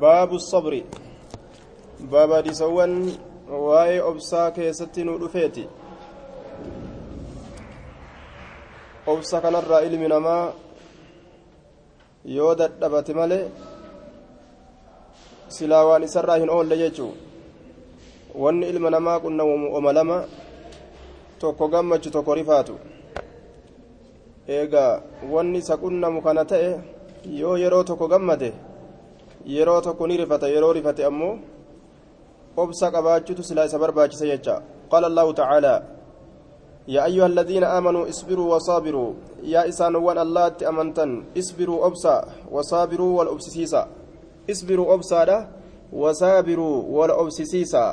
باب الصبر باب ديسوان واي أبسا كيستي نودفيتي أبسا كان الرائل من ما يودت دبت مالي silaawaan isarraa hin oolle jechuu wanni ilma namaa qunnamuma lama tokko gammachu tokko rifaatu eegaa wanni isa qunnamu kana ta'e yoo yeroo tokko gammade yeroo tokko ni rifata yeroo rifate ammoo obsa qabaachutu silaa isa barbaachisa jecha. Qaala allahu tacaalaa يا أيها الذين آمنوا اصبروا وصابروا يا إسان وان الله أمنتن اصبروا أبصا وصابروا والأبسسيسا اصبروا أبصارا وصابروا والأبسسيسا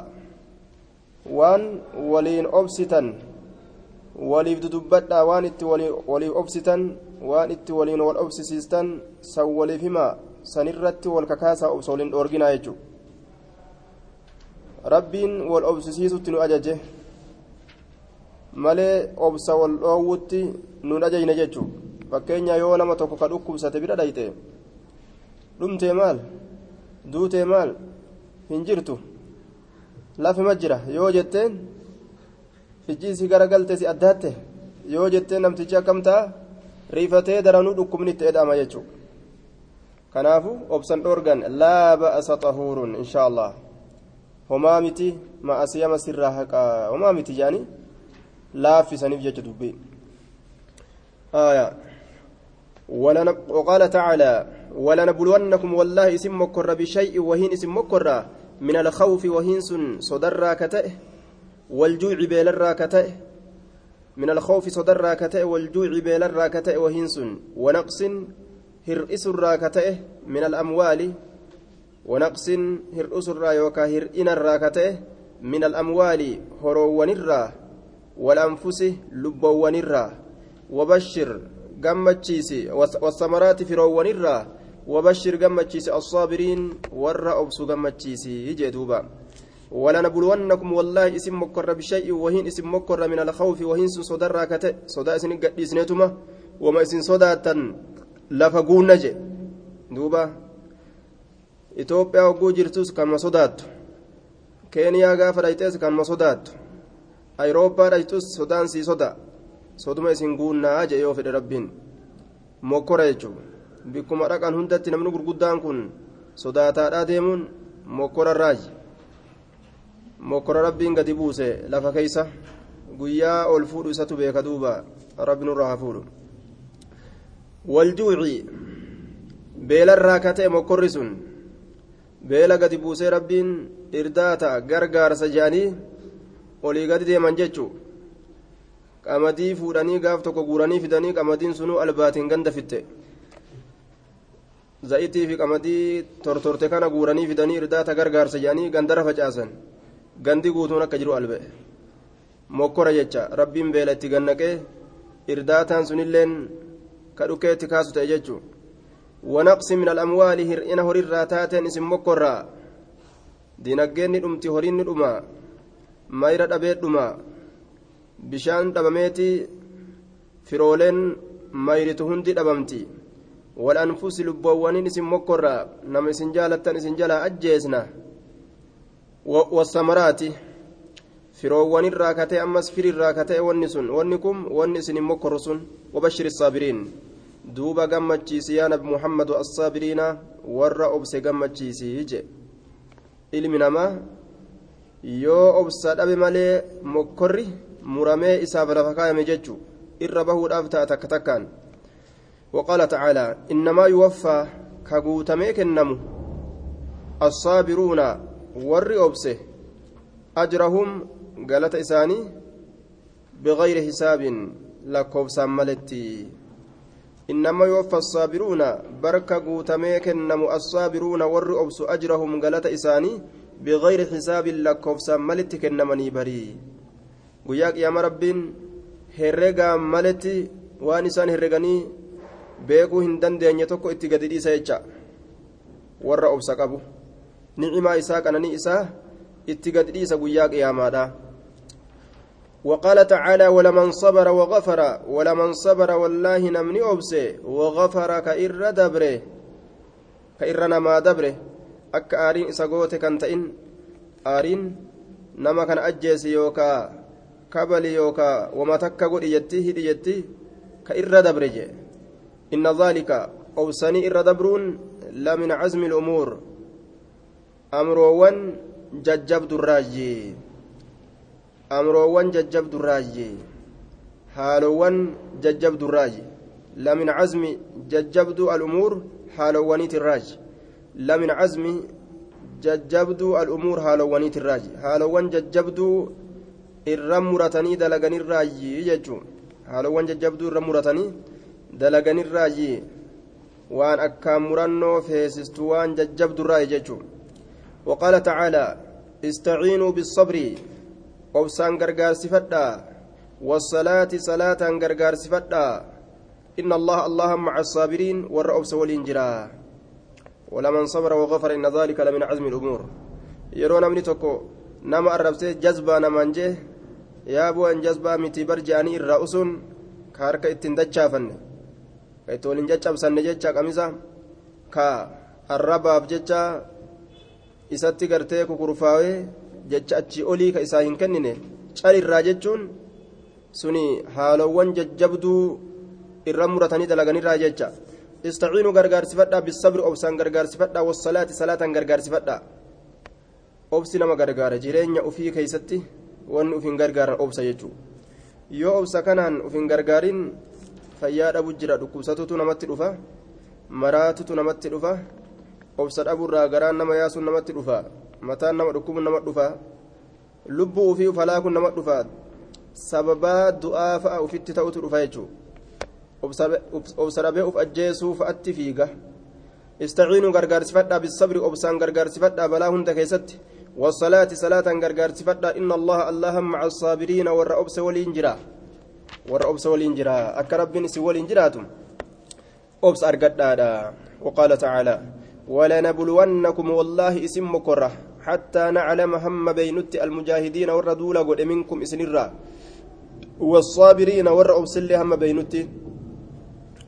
وان ولين أبستا وليف ددبتا وان ات وليف أبستا وان ات ولين والأبسسيستان سولي فيما سنرت والككاسا أبسولين أورجنا يجو ربين والأبسسيس تنو أججه malee obsa wal dhoowwutti nun ajajne jechuun fakkeenya yoo nama tokko ka dhukkubsate bira dhayte dhumtee maal duutee maal hin jirtu lafima jira yoo jetteen ijji si garagalte si addaatte yoo jetteen namtichi akkam ta'a riifatee daranuu dhukkubni itti edhama jechuudha kanaafu obsan dhoorgan laa ba'asa xahuurun insha allah homaa miti ma'asiyama sirraa haqaa homaa miti jaanii. laaffisaniif jecha dubbii آية ولن... وقال تعالى ولنبلونكم والله اسم مكر بشيء وهين اسم مكر من الخوف وهين صدر كتئ والجوع بيل الراكتئ من الخوف صدر راكتئ والجوع بيل الراكتئ وهين ونقص هرئس الراكتئ من الأموال ونقص هرئس الرايوكا هرئن الراكتئ من الأموال هرون الراه والأنفس لبوان الرا وبشر قمتشيسي والثمرات فروان الرا وبشر قمتشيسي الصابرين ورا أبسو قمتشيسي يجدوبا ولنبلونكم والله اسم مكر بشيء وهين اسم مكر من الخوف وهين صدر راكته صدا اسن قديسنتما وما اسن صداتا لفقون نجي دوبا إثيوبيا وقو جرتوس كما صدات كينيا غافر ايتس كما صدات ayirooppaa dhaytus sodaan sii soda soduma isin guunnaa jee yoo fedhe rabbiin mokkora jechuun bikkuma dhaqan hundatti namni gurguddaan kun sodaataadhaa deemuun mokkora raaji mokkora rabbiin gadi buuse lafa keeysa guyyaa ol fuudhu isatu beeka duuba rabbi nurraa fuudhu waljuuci beelarraa ka ta'e mokkorri sun beela gadi buusee rabbiin irdaata gargaarsa jedhanii olii gadi deeman jechuu. Qamadii fuudhanii gaaf tokko guuranii fidanii qamadiin sunuu albaatiin ganda fitte. Za'itii fi qamadii tortorte kana guuranii fidanii irdaata gargaarsa jedhanii gandara facaasan gandi guutuun akka jiru albe. Mokkora jecha rabbiin sunilleen kaasu ta'e jechuu ونقص من الأموال هرئنا هري الراتات اسم مكرا horiin ni dhuma mayra dhabeedhuma bishaan dhabameeti firooleen mayritu hundi dhabamti walanfusi lubboowwaniin isin mokkorraa nama isin jaalattan isin jalaa ajjeesna wasamaraati firoowwanirraa katee ammas firirraa katee wanni sun wanni kun wanni isin hin mokkorru sun wabashir saabiriin duuba gammachiisi yaa nabi muhammadu assaabiriina warra obse gammachiisii je ilmi namaa yoo obsa dhabe malee mokkorri muramee isaaf lafa kaayame jechu irra bahuudhaaf ta'a takka takkaan وقال تعالى إنما يوفى كغوتمي كنمو الصابرون ور أبسه أجرهم قالت إساني بغير حساب لكوبسا ملتي إنما يوفى الصابرون بركة غوتمي كنمو الصابرون ور أبس أجرهم قالت إساني بغير حساب لكوفسا ملتي كنمني بري qiyaama rabbiin herregaa maletti waan isaan herreganii beekuu hin dandeenye tokko itti gadi dhiisa jecha warra obsa qabu nicimaa isaa qananii isaa itti gadi dhiisa guyyaa qiyaamaadha وقال تعالى ولمن صبر وغفر ولمن صبر والله نمني أبسي وغفر كإر دبره كإر نما دبره akka aariin isa goote kan ta'in aariin nama kana ajjeesi yookaa kabali yookaa wama takka godhi jetti hidhi jetti ka irra dabre jee inna dhaalika obsanii irra dabruun lamin cazmi lumuur amroowwan jajjabdurraayyi haalowwan jajjabdurraayyi lamin cazmi jajjabdu alumuur haalowwaniitirraaji lamin cazmi jajjabduu al'umuur haalowwaniitirraaji haalowwan jajjabduu irra muratanii dalaganirraayi jechuun haalowwan jajjabduu irra muratanii dalaganirraayi waan akkaan murannoo feesistu waan jajjabdurraayi jechuun waqaala tacaalaa istaciinuu bisabri obsaan gargaarsifadhaa wasalaati salaataan gargaarsifadhaa inna allaha allaha maca asaabiriin warra obsa waliin jiraa ولمن صبر وغفر إن ذلك لمن عزم الأمور يرون أمني تكو نما أربسي جذبا نمان جه يا أبو أن جذبا متي برجاني الرأسون كاركا اتندجافن كيتولين جتشاب سن جتشا قميصا كا الرباب جتشا isatti gartee kukurfaawee jecha achi olii ka isaa hin kennine calirraa jechuun suni haalowwan jajjabduu irra muratanii dalaganirraa jecha بالصبر أبسان غرغار سفدا والصلاة صلاة غرغار سفدا أبسي نما غرغار جيرين أفي كيستي وأن أفين غرغار أبسا يجو yoo obsa kanaan ufin gargaarin fayyaa dhabu jira dhukkubsatutu namatti dhufa maraatutu namatti dhufa obsa dhaburraa garaan nama yaasuun namatti dhufa mataan nama dhukkubuun nama dhufa lubbuu ufii ufalaakuun nama dhufa sababaa du'aa fa'a ufitti ta'utu dhufa jechuudha obsa dhabee uf ajjeesuu fa'atti fiiga istaciinuu gargaarsifadhaa bisabri obsaan gargaarsifadhaa balaa hunda keessatti gargaarsifadhaa inna allaha allaha maca asaabiriina warra obsa waliin jira warra obsa waliin jira akka rabbiin isin waliin jiraatu obsa argadhaadha waqaala tacaalaa ولنبلونكم والله اسم مكره حتى نعلم هم بينت المجاهدين والردول قد منكم اسنرا والصابرين ور أبسل هم بينت.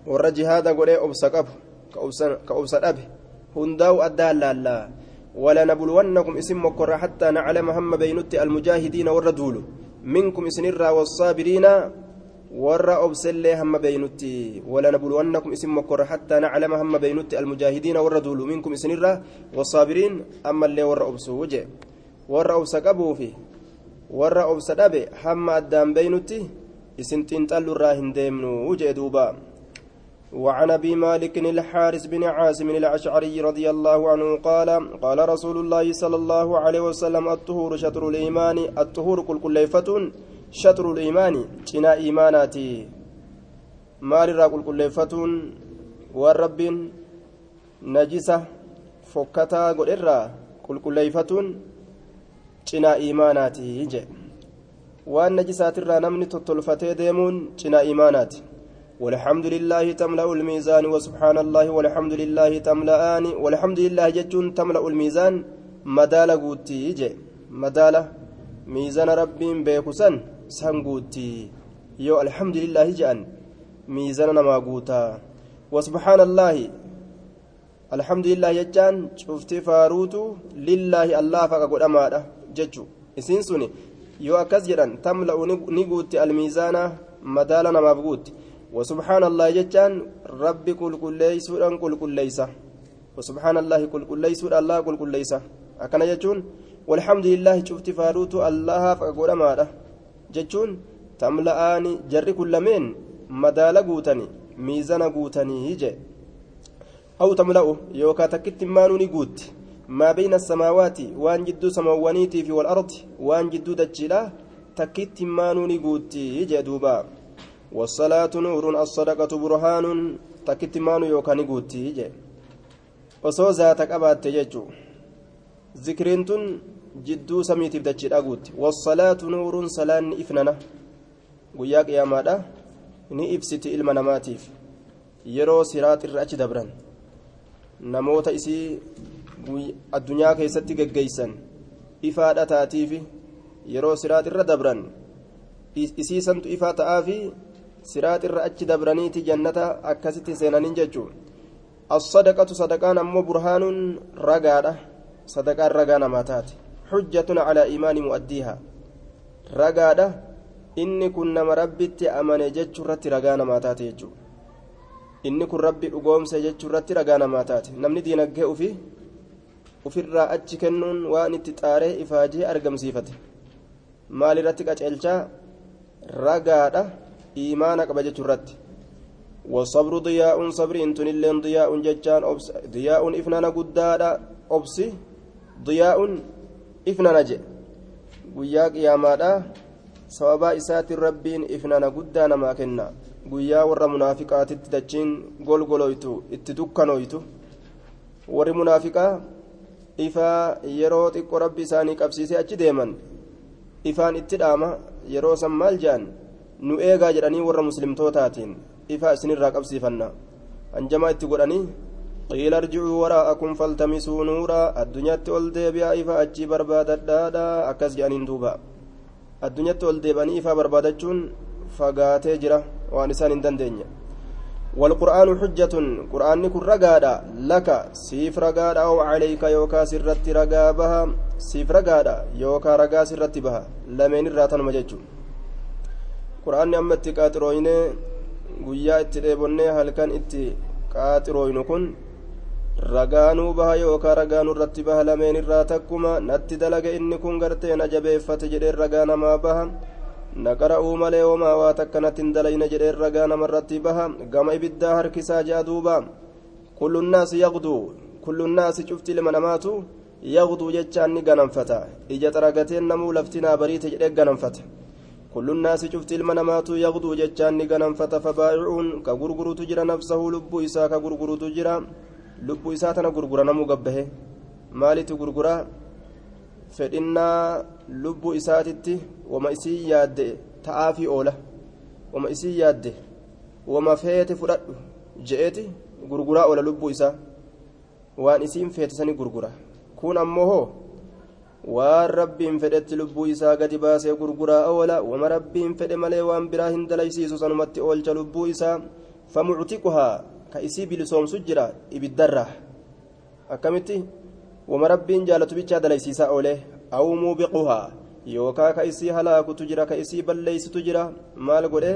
godhee obsa qabu ka obsa dhabe hundaa'u addaa laallaa ولنبلونكم اسم مكر حتى نعلم هم بينت المجاهدين والردول منكم اسنرا والصابرين ور أبسل هم بينت ولنبلونكم اسم مكر حتى نعلم هم بينت المجاهدين والردول منكم اسنرا والصابرين أما اللي ور أبسو وجه ور أبس قبو فيه ور أبس دبي هم أدام بينت اسنتين تلو راهن ديمنو وجه دوبا وعن أبي مالك الحارث بن عاصم الأشعري رضي الله عنه قال قال رسول الله صلى الله عليه وسلم الطهور شطر الإيمان الطهور كل كليفة شطر الإيمان جنا إيماناتي. مال را كل كليفة والرب نجسة فكتا قدرا كل كليفة جنا إيماناتي جي waan najisaatirraa namni tottolfatee deemuun cinaa iimaanaati والحمد لله تملأ الميزان وسبحان الله والحمد لله تملأان والحمد لله جتون تملأ الميزان. مدالة قوتي جي مدالة ميزان ربي بيكسن سنقوتي يو الحمد لله جأن. ميزان نما قوتا. وسبحان الله. الحمد لله جتان شفت فاروتو. لله الله فقد أماده. جتشو إسين سني يو أكز جدن تملأ نقوتي الميزان. مدالة نما قوتي. وسبحان الله جتان ربي كل كل ليس كل كل ليس وسبحان الله كل كل ليس الله كل كل ليس أكن جتون والحمد لله شفت فاروت الله فأقول أمارة. جتون تملأان جر كل من مدال قوتني ميزان قوتني يجي أو تملأ يوكا تكت مانوني قوت. ما بين السماوات وان جدو سماوانيتي في والأرض وان جدو دجلا تكت مانوني قوت يجي دوبا. والصلاة نور الصدقة برهان تكتمان يوكاني قوتي osoo zaata qabaatte jechuu zikriin tun jidduu samiitiif dachiidha guutti wassalaatu nuuruun salaanni ifnana guyyaa qiyaamaadha ni ibsiti ilma namaatiif yeroo siraaxirra achi dabran namoota isii addunyaa keessatti geggeeysan ifaadha taatiifi yeroo siraaxirra dabran isiisantu ifaa ta'aafi siraat siraaxirra achi dabraniiti jannata akkasitti seenaniin jechu as sadaqatu sadaqaan ammoo burhaanuun ragaadha. Sadaqaan ragaa namaa taate. Xujjatun calaa iimaani mu'addiiha. Ragaadha. Inni kun nama rabbitti amane jechuu irratti ragaa namaa taate jechuudha. Inni kun rabbi dhugoomse jechuu irratti ragaa namaa taate. Namni diinaggee ufi ofirraa achi kennuun waan itti xaaree ifaajee argamsiifate. Maal irratti qaceelchaa? Ragaadha. iimaana qaba jechuu irratti والصبر ضياء صبر انتن اللين ضياء ججان أبس ضياء إفنانا قدادا أبسي ضياء إفنانا جي قياك يا مادا sababaa isaatiin rabbiin ifnana guddaa namaa kenna guyyaa warra munaafiqaatitti dachiin golgoloytu itti dukkanoytu warri munaafiqaa ifaa yeroo xiqqo rabbi isaanii qabsiisee achi deeman ifaan itti dhaama yeroo san maal jedhan Nu eegaa jedhanii warra muslimtootaatiin ifaa isinirraa qabsiifanna hanjamaa itti godhanii قيل ارجعوا وراءكم فالتمسوا نورا الدنيا ol deebi'aa ifa achii barbaadadhaadha akkas jedhaniin duuba addunyaatti ol deebanii ifaa barbaadachuun fagaatee jira waan isaan hin dandeenye والقرآن حجة قرآن كن رقادا لك سيف رقادا أو عليك يوكا سرت رقا بها سيف رقادا يوكا رقا سرت بها لمن الراتن quraanni amma itti qaaxirooyne guyyaa itti dheebonne halkan itti qaaxirooynu kun ragaanuu baha yookaa ragaanu irratti baha lameen irraa takkuma natti dalaga inni kun gartee na jabeeffate jedheen ragaa namaa baha. Naqara'uu malee homaa waa takka natti hin dalayne jedheen ragaa nama irratti baha. Gama ibiddaa harkisaa ja'a duuba. Kullunnaasi yaqduu kullunnaasi cufti ilma namaatu yaqduu jechaan ni ganamfata ija xaragateen namuu laftinaa bariite jedhee ganamfata. كل الناس شفت المنامات يغدو جتشان غنمفة فبائعون كغرغر تجرى نفسه لب إساء كغرغر تجرى لب إساء تنا غرغر نمو قبه مالي تغرغر فإن لب إساتتي وما إسي ياد تعافي أولى وما إسي ياد وما فيت فرد جئتي غرغر أولى لب إساء وان إسين فيت سني غرغر كون أمه waan rabbiin fedhetti lubbuu isaa gadi baasee gurguraa oola wama rabbiin fedhe malee waan biraa hin dalaysiisu sanumatti oolcha lubbuu isaa famuctiquhaa ka isii bilisoomsu jira ibiddarraa akkamitti wama rabbiin jaalatu bichaa dalaysiisaa oole aw muubiquhaa yookaa ka isii halaakutu jira ka isii balleeysitu jira maal godhe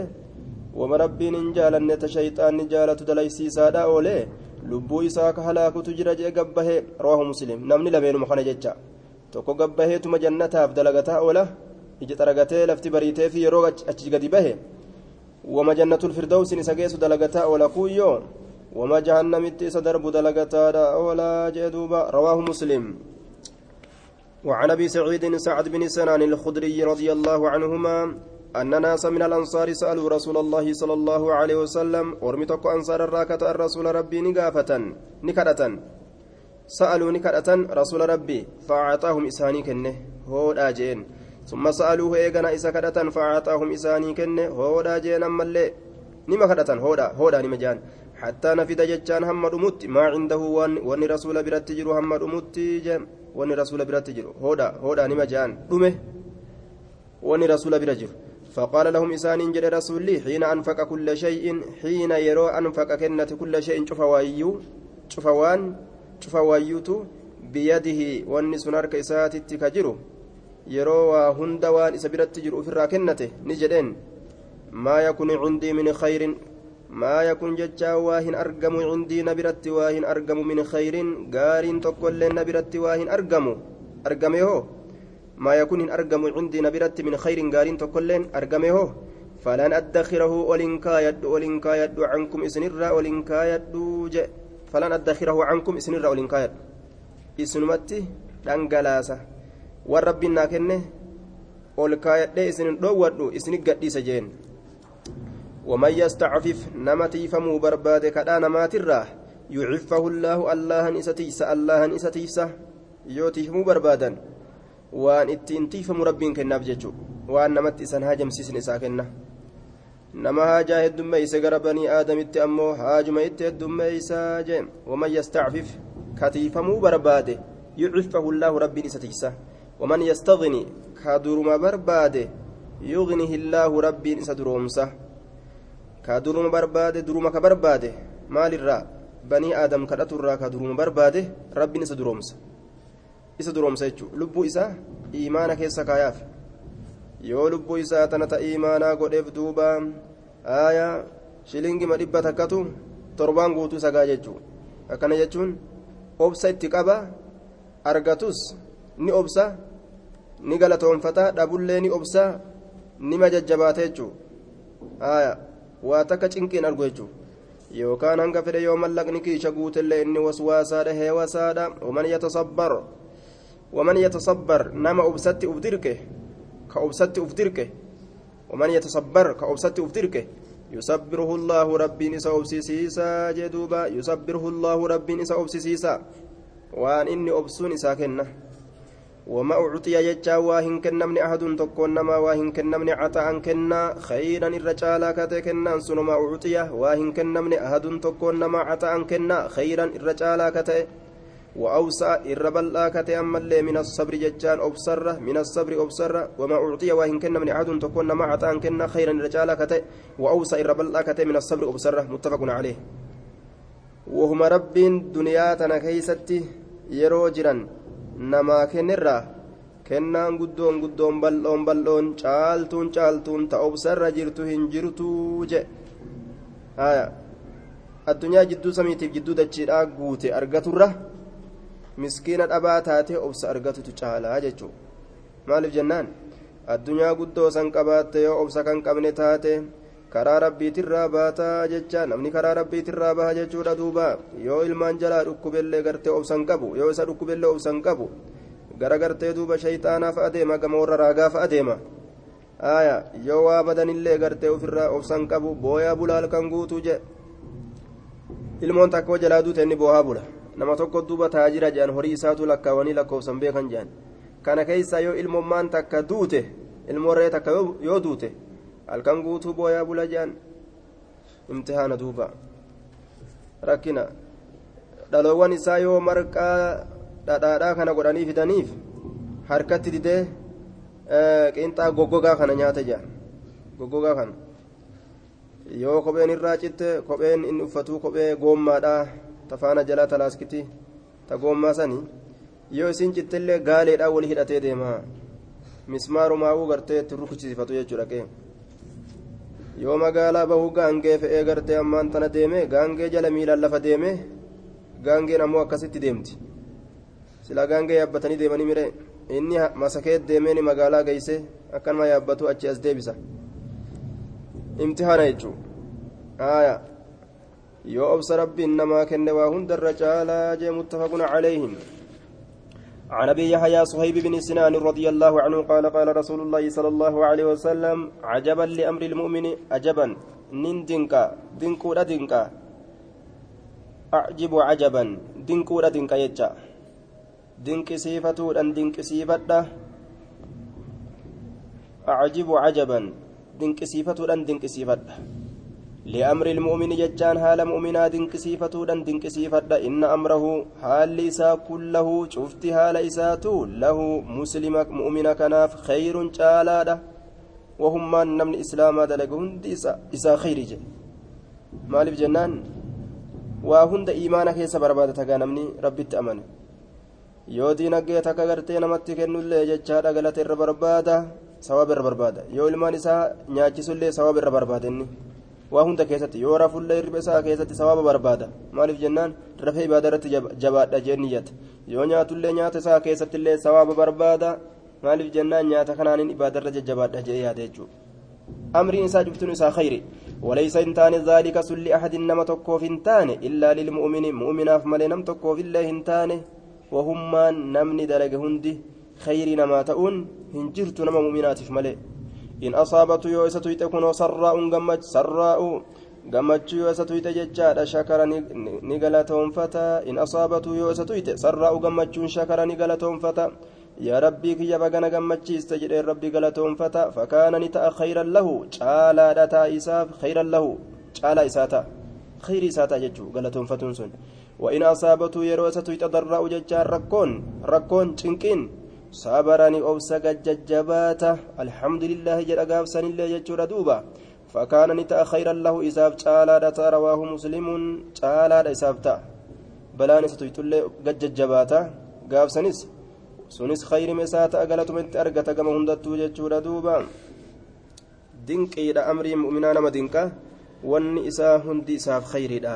wama rabbiin hin jaalanne ta shayxaanni jaalatu dalaysiisaadha oole lubbuu isaa ka halaakutu jira jee gabbahe rawaahu muslim namni lameenuma kana jecha tokko gabbaheetuma jannataaf dalagataa oola ija xaragatee lafti bariiteefi yeroo achi gadi bahe wama jannatul firdawsin isa geessu dalagataa oola kuyyoo وما جهنم اتس درب دلقتا ولا جدوبا رواه مسلم وعن ابي سعيد سعد بن سنان الخدري رضي الله عنهما أن ناس من الأنصار سألوا رسول الله صلى الله عليه وسلم ورمتك أنصار الراكة الرسول ربي نقافة نكرة سألوا نكرة رسول ربي فأعطاهم إساني كنه هو داجين ثم سألوه إيغنا إسا كرة فأعطاهم إساني كنه هو داجين أما اللي. نما كرة هودا هودا نما جان. حتى نفد جتان هم دمت ما عنده وان وان رسول برات جرو هم دمت جم وان رسول برات جرو هودا هودا نما جان. دمه وان رسول برات فقال لهم إسان جل رسولي حين أنفق كل شيء حين يرى أنفق كنة كل شيء شفوايو شفوان شفوايوتو بيده وان سنارك إسات تكجرو يرى هند وان إسبرت جرو في الراكنة نجدين ما يكون عندي من خير ما يكون ججا واهن أرقم عندي نبرت واهن أرقم من خير قار تقول نبرت واهن أرقم أرقمه ما يكون أرقم عندي نبرت من خير قار تقول أرقمه فلن أدخره ولن كايد ولن كايد عنكم إسنر ولن كايد فلن أدخره عنكم إسنر ولن كايد إسنمتي دنقلاسة والرب ناكنه ol kaayadhee isin dhoowwadhu isini gadhiisa jeen ومن يستعفف نمتي فمو برباد كدا نماتره يعفه الله الله إستيس الله إستيس يوتي فمو بربادا وان اتنتي فمو ربين كناف ججو وان نمت هاجم سيسن إساكنا نما هاجا هدوم إيسا بني آدم اتأمو هاجم اتهدوم إيسا جيم ومن يستعفف كتي فمو برباد يعفه الله ربين إستيس ومن يستغني كادرما برباد يغنيه الله ربين إسدرومسه ka duruma barbaade duruma ka barbaade maalirraa banii aadam kadhaturraa ka duruma barbaade rabbiin isa duroomsa isa duroomsa jechuudha lubbuu isaa imaana keessa kaayaaf yoo lubbuu isaa tana ta imaanaa godheef duuba aayaa shilingima dhibba takkatu torbaan guutuu sagaa jechuudha akkana jechuun obsa itti qaba argatus ni obsa ni galatoonfata dhabullee ni obsa ni majajjabaata jechuudha aayaa waa takka cinqiin argu jechuudha. yookaan hanga fedhe yoo mallaqni kiisha guutellee inni waswaasaadha heewasaadha waman yatasabbar waman yatasabbar nama obsatti uf dirqe ka obsatti uf dirqe yusabbiruhu llaahu rabbiin isa obsisiisaa jee duuba yusabbiruhu llaahu rabbiin isa obsisiisaa waan inni obsuun isaa kenna وما أعطي يجا واهن كنمن أحد تكون نما واهن كنمن عطاء كنا خيرا الرجال كتي كنا سنما أعطي واهن كنمن أحد تكون نما عطاء كنا خيرا الرجال كتي وأوسع كتي أما اللي من الصبر ججان أبصر من الصبر أبصر وما أعطي واهن كنمن أحد تكون نما عطاء كنا خيرا الرجال كتي. وأوسع الربلا كتي من الصبر أبصر متفق عليه. وهما رب دنيا تنكيستي يرو جران namaa kennirraa kennaan guddoon guddoon bal'oon bal'oon caaltuun caaltuun ta obsarra jirtu hin jirtuu je haya addunyaa jidduu samiitiif jidduu dachiidhaa guute argaturra miskiina dhabaa taatee obsa argatutu caalaa jechuu maaliif jennaan? Addunyaa guddoo san qabaatte yoo obsa kan qabne taate karaa rabbiitirraa baataa jecha namni karaa rabbiitirraa baha jechuudha duuba. Yoo ilmaan jalaa dhukkubellee gartee obsan qabu yoo isa dhukkubellee obsan qabu gara gartee duuba shayxaanaa fa'a deema gama warra raagaa fa'a deema yoo waa badanillee gartee ofirraa obsan qabu booyaa bulaa halkan guutuu je ilmoon takka jalaa duute inni boohaa bula nama tokko duuba taajira jedhan horii isaatu lakkaawanii lakkoofsan beekan jedhan kana keessa yoo ilmommaan takka duute ilmoorree takka yoo duute halkan guutuu booyaa bula jedhan imtihaana duuba rakkina dhaloowwan isaa yoo marqaa dhadhaadhaa kana godhanii fidaniif harkatti didee qinxaa goggogaa kana nyaata jedhan goggogaa kana yoo kopheen irraa citte kopheen inni uffatu kophee goommaadhaa tafaana jalaa talaaskiti ta goommaa sani yoo isin cittillee gaaleedhaa wal hidhatee deema mismaarumaa'uu gartee itti rukuchisiifatu jechuudha qee yoo magaalaa bahuu gaangee fe'ee gartee ammaan tana deeme gaangee jala miilaan lafa deeme gaangeen ammoo akkasitti deemti. Silaa gaangee yaabbatanii deemanii mire inni masakeet deemeeni magaalaa geeyse akkanuma yaabbatu achi as deebisa. Imtihaana jechuu aya yoo obsa rabbiin namaa kenne waa hundarra caalaa jee muttafaqun calayhim عن أبي يحيى صهيب بن سنان رضي الله عنه قال قال رسول الله صلى الله عليه وسلم عجبا لأمر المؤمن عجبا. نين دينكا دينكودا دينكا. أعجب عجبا. دينكودا دينكا يجا. دينك سيفتو ان دينك سيفدا أعجب عجبا. دينك سيفتو ان دينك سيفدا لأمر المؤمن ججان حال مؤمنا دنكسيفتو دنكسيفت إن أمره حال إساء كله شفت حال إساتو له مسلم مؤمن كناف خير جالادا وهم من نمن إسلام دلقون إساء خير جي مالف جنان. وهند إيمانك يسا بربادة تغانمني ربي تأمن. yoo diinagdee takka gartee namatti kennullee jechaadha galata irra barbaada sawaaba irra barbaada yoo ilmaan isaa nyaachisullee sawaaba irra barbaada inni waa hunda keessatti yoo rafullee hirriba isaa keessatti sawaaba barbaada maaliif jennaan rafee ibaada irratti jabaadha jee niyyata yoo nyaatullee nyaata isaa keessattillee sawaaba barbaada maaliif jennaan nyaata kanaanin ibaada irra jajjabaadha jee yaada jechuudha amriin isaa cuftuun isaa khayri وليس انتان ذلك سل أحد نما تكوف انتان إلا للمؤمن مؤمنا فمالي نم تكوف الله انتان وهم نمني دلق هندي خير نما تؤون هنجرت نما مؤمنات فمالي in asaabatu yoo isa tuyxe kunoo sarraa'uun sarraa'u gammachuu yoo isa tuyxe jechaadha shakara ni galatoonfata in asaabatu yoo isa tuyxe sarraa'u gammachuun shakara ni galatoonfata yaa rabbii kiyya bagana gammachiiste jedheen rabbii galatoonfata fakaana ni ta'a khayran lahu caalaadha ta'a isaaf khayran lahu caalaa isaa ta'a khayri isaa ta'a jechuu galatoonfatuun sun وإن أصابته يرو ستويت ضراء ججار ركون ركون تنكين sabarani obsa gajjajjabaata alhamdulillahi jedha gaafsan illee jechuudha duuba fakaana ni ta'a khayran lahu isaaf caalaadha ta'a rawaahu muslimuun caalaadha isaaf ta'a balaan isa tuyxullee gajjajjabaata gaafsanis sunis khayri isaata agalatumatti argata gama hundattuu jechuudha duuba dinqiidha amrii mu'minaa nama dinqa wanni isaa hundi isaaf khayriidha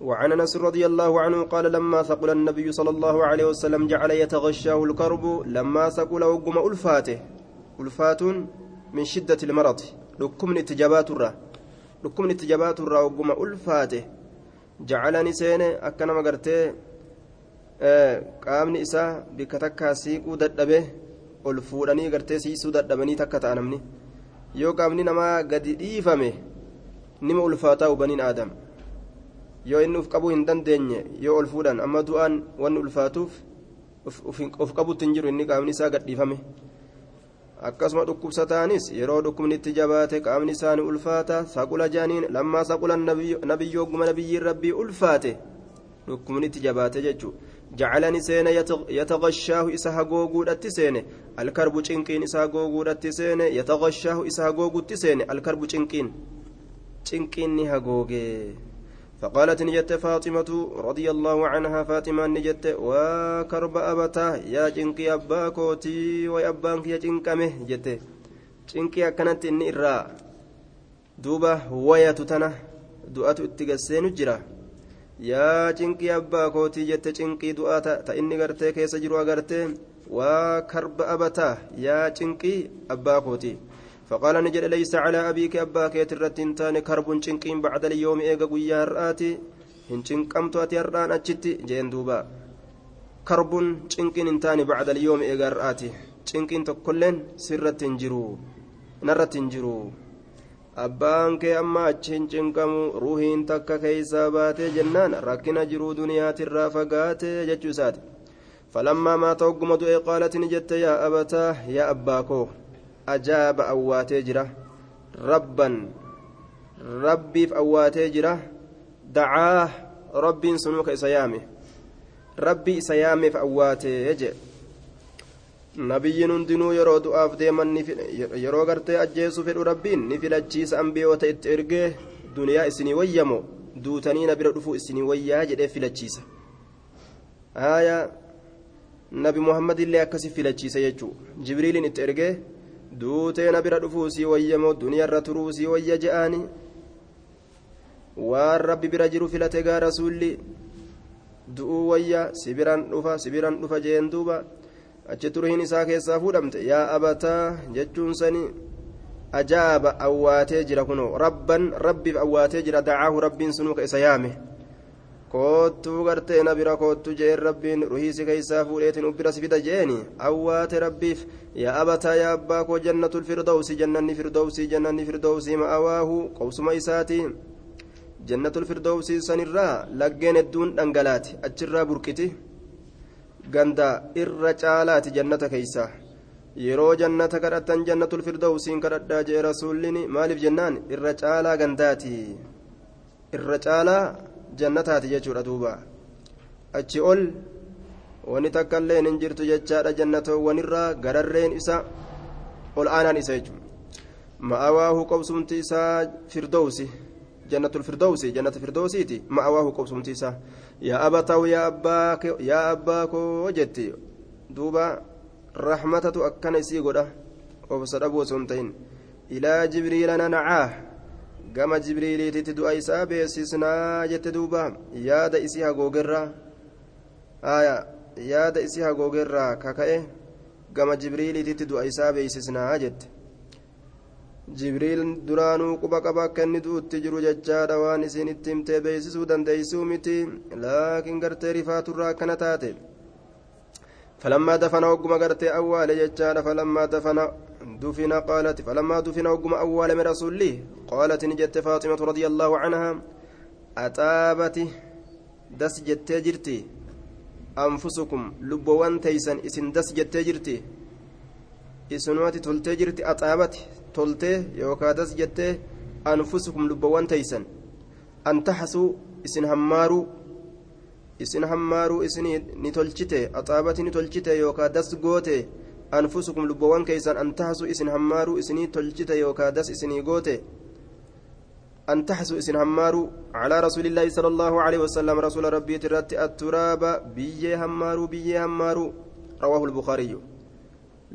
وعن أنس رضي الله عنه قال لما ثقل النبي صلى الله عليه وسلم جعل يتغشاه الكرب لما ثقل وقم ألفاته. الفات من شدة المرض. لكم اتجابات الرا. لكم اتجابات الرا وقم ألفاته. جعلني سين اكنما غرتي qaamni isaa bikka takkaa siiquu dadhabe ol fuudhanii gartee siisuu dadhabanii takka ta'a namni yoo qaamni namaa gadi dhiifame nima ulfaataa hubaniin yoo inni uf qabuu hin dandeenye yoo ol fuudhan amma du'aan wanni ulfaatuuf of qabutti hin jiru inni qaamni isaa gadhiifame. Akkasuma dhukkubsataanis yeroo dhukkubni itti jabaate qaamni isaanii ulfaata saqula jaaniin lammaa saqula nabiyyoo guma nabiyyiin rabbii ulfaate dhukkubni itti jabaate jechuudha jacalani seene yataghashaahu isa hagooguudhatti seene alkarbu cinqiin isa hagooguudhatti seene yataghashaahu isa hagoogutti seene alkarbu cinqiin. Cinqiin ni hagoogee فقالت نجت فاطمة رضي الله عنها فاطمة نجت وكرب أبته يا جنكي أباكوتي ويأبانك يا جنكمه. جت. جنكي أكنت إني إرى دوبة ويا تتنا دؤات اتقسين جرا. yaa cinqii abbaa kootii jette cinqii du'aa ta inni gartee keessa jiru agarte waa karba abataa yaa cinqii abbaa kootii فقال نجد ليس على أبيك أباك يترتين تاني كرب شنقين بعد اليوم إيغا قويا هرآتي هن شنقمت أتي هرآن أجتي جين دوبا كرب شنقين تاني بعد اليوم إيغا هرآتي شنقين تكلن سرة تنجرو نرة تنجرو abbaan kee amma achi hin cinqamu ruuhiin takka keeysaa baatee jennaan rakkina jiruu duniyaatirraa fagaate jechuu isaati falammaa maata hogguma du'e qaalati ni jette yaa abataa yaa abbaa koo ajaaba awwaatee jira rabban rabbiif awwaatee jira dacaa rabbiin sunuu ka isa yaame rabbii isa yaameef awwaatee jee nabiyyiin hundinuu yeroo du'aaf deeman yeroo gartee ajjeesuu fedhu rabbiin ni filachiisa ambiyoota itti ergee duniyaa isinii wayyamo duutanii na bira dhufuu isinii wayyaa jedhee filachiisa haaya nabi muhammadillee akkasi filachiisa jechuu jibriiliin itti ergee duutee na bira dhufuu sii wayyamo duniyaarra turuu sii wayya je'aani waan rabbi bira jiru filate gaa rasuulli du'uu wayya sibiran dhufa sibiran dhufa jeen duuba achi turiin isaa keessaa fuudhamte yaa abataa jechuun sani ajaaba awwaatee jira kunoo rabban rabbiif awwaatee jira dacaahu rabbiin sunuu ka isa yaame koottuu gartee na bira koottu jeen rabbiin ruhiisi keeysaa fuudheetin ubbira si fida jeeni. Awwaate rabbiif yaa abataa yaa abbaa koo jannatul firdawsi jannanni firdawsii jannanni firdawsii ma'awaahu qobsuma isaati. Jannatul firdawsii sanirraa laggeen hedduun dhangalaati achirraa burqiti. Ganda irra caalaati jannata keeysa yeroo jannata kadhatan jannatul firdawsiin kadhadhaa jee rasuullini maaliif jennaan? Irra caalaa gandaati. Irra caalaa jannataati jechuudha duuba achi ol wani takkailleen hin jirtu jechaadha jannatoowwanirraa gararreen isa ol aanaan isa jechuudha ma'awaahu qobsumti isaa firdowsi jannatul firdowsi jannata firdowsiiti ma'awaahu qobsumti isaa yaa abatahu yaa abbaa koo jetti duuba rahmatatu akkana isii godha obsa dhabuu osoo hin ta'in ilaa jibriila nanacaa gama jibriiliititti du'a isaa beeksisnaa jette duuba. Yaada isii hagoogerraa yaada isii hagoogerraa kaka'e. Gama jibriiliititti du'a isaa beeksisnaa jette. Jibriil duraanuu quba qaba akka inni du'utti jiru jechaadha waan isiin itti himtee beeksisuu dandeessuu miti. Laakiin gartee rifaaturraa akkana taate. Falammaa dafana hogguma gartee awwaale jechaadha. Falammaa dafana دفن قالت فلما دفن وقم أول من رسول الله قالت نجت فاطمة رضي الله عنها أتابت دس جت جرتي أنفسكم لبوان تيسن إسن دس جت جرتي إسنوات تلت جرتي أتابت تلت يوكا دس جت أنفسكم لبوان تيسن. أن تحسوا إسن همارو isin hammaaruu isinii ni tolchite axaabati ni tolchite yookaa lubboowwan keeysan an tahasu isin hammaaruu isinii tolchite yookaa das isinii goote أن تحسوا إسن همارو على رسول الله صلى الله عليه وسلم رسول ربي ترت التراب بيه همارو بيه همارو رواه البخاري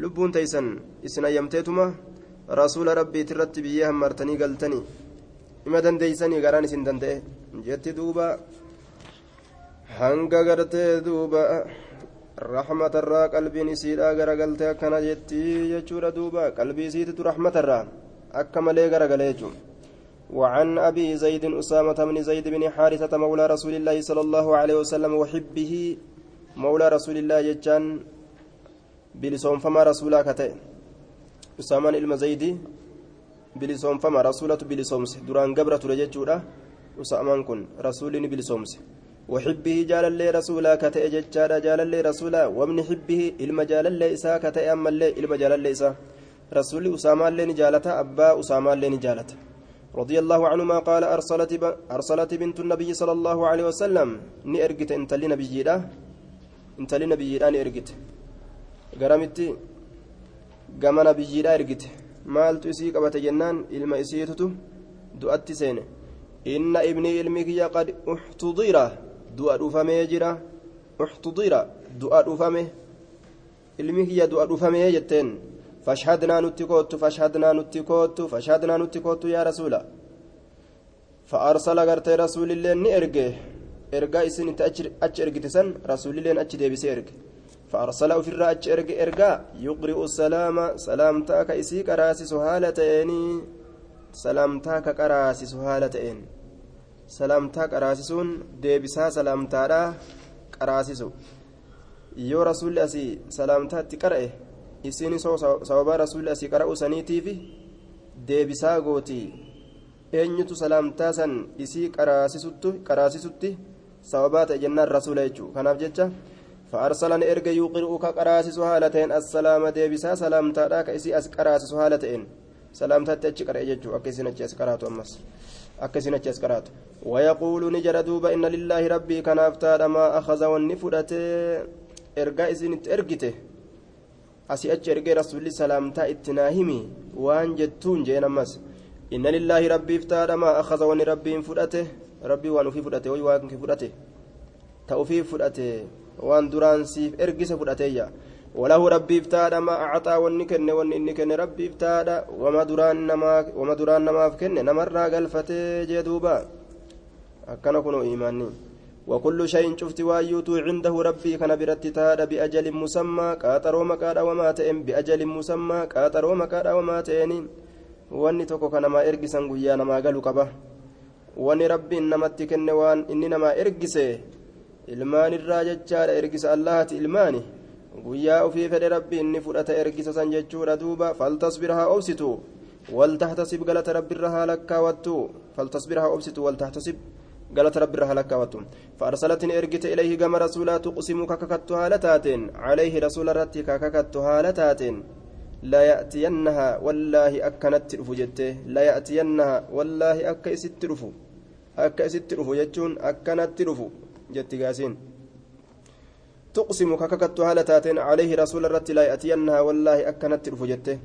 لبون تيسن إسنا يمتيتما رسول ربي ترتب بيها مرتني قلتني ima dandeeysanii garaan isin danda'e jetti duuba hanga gartee duuba rahmatarraa qalbiin isiidhaa garagaltee akkana jetti jechuudha duuba qalbii isiititu rahmatarraa akka malee garagalee jechuudha وعن أبي زيد أسامة بن زيد بن حارثة مولى رسول الله صلى الله عليه وسلم وحبه مولى رسول الله يجان بلسون فما رسولا كتئ أسامة المزيدي rasuulatu bilisoomse duraan gabra ture jechuudha usaamaan kun rasuulli ni bilisoomse وحبه جال الله رسولا كتئ ججادا جال الله رسولا ومن حبه إلما جال الله إسا كتئ أما الله إلما جال الله إسا. رسول أسامة الله نجالته أبا أسامة الله نجالته. رضي الله عنهما قال أرسلت ب... أرسلت بنت النبي صلى الله عليه وسلم. نيرجت انت لنبي جيدا. انت لنبي جيدا نيرجت قرمتي قام نبي جيدا maaltu isii qabate jennaan ilma isiitutu du'atti seene inna ibnii ilmi kiyya qad uxtudira du'a dhufamee jira uxtudira du'a dhufame ilmi kiyya du'a dhufamee jetteen fashhadnaa nutti koottu fashhadnaa nutti koottu fashhadnaa nutti koottu yaa rasuula فأرسل غرتي رسول الله ني إرجع إرجع إسن أتش إرجع سن رسول الله أتش ديبس إرجع فأرسل في الرأج إرجع إرجع يقرئ السلام سلامتك إسي كراسي سهالتين سلامتك كراسي سهالتين سلامتك كراسيسون ديبسا سلامتارا كراسيسو yoo rasuulli asii salaamtaatti qara'e isiin sababa rasuulli asii qara'u saniitiifi deebisaa gootii eenyutu salaamtaa san isii qaraasisutti sababaa ta'e jennaan rasuula jechuu kanaaf jecha فأرسلن إرجع يقرؤك قراسس هالتين السلام ديبسا سلامتا ka isii as qaraasisu haala ta'een salaamtaatti achi qara'e jechuu akka isin achi as qaraatu ammas akka isin achi as qaraatu wayaquulu ni jara duuba inna lillaahi rabbii kanaaf taadha maa akaza wanni fudhatee ergaa isinitti ergite asii achi ergee rasuulli salaamtaa itti naa himi waan jettuun jeen ammas inna lillaahi rabbiif taadha maa akaza wanni rabbiin fudhate rabbii waan ufii fudhate way waan fudhate ta ufii fudhate waan duraan siif ergise fudhateeyya rabbiif taadha ma acxaa wanni kenne wanni inni kenne rabbiif taadha wama duraan namaaf kenne namarraa galfatee jee duuba akkana kunoo iimaanni وكل شيء شفت وايوت عنده ربي كان برت تاد بأجل مسمى قاترو مكادا وما تئن بأجل مسمى قاترو مكادا وما تئن واني توكو كان ما إرجسن قيا نما قالوا كبه واني ربي إنما تكن وان إني نما إرجسه ilmaan guyyaa ofii fedhe rabbi inni fudhata ergisa san jechuudha duuba faltasbir haa obsitu waltahtasib galata rabbirra haa lakkaawattu faltasbir haa obsitu waltahtasib galata rabbirra haa lakkaawattu faarsalatin ergite ilayhi gama rasuulaa tuqsimu kakakattu haala taateen calayhi rasuula irratti kakakattu haala taateen akkanatti dhufu jette laya'tiyannaha wallaahi akka isitti dhufu akka isitti dhufu jechuun akkanatti dhufu jetti gaasiin tuqsimu kakakattu haala taateen calayhi rasuula irratti laa ya'tiyannaha wallaahi akkanatti dhufu jette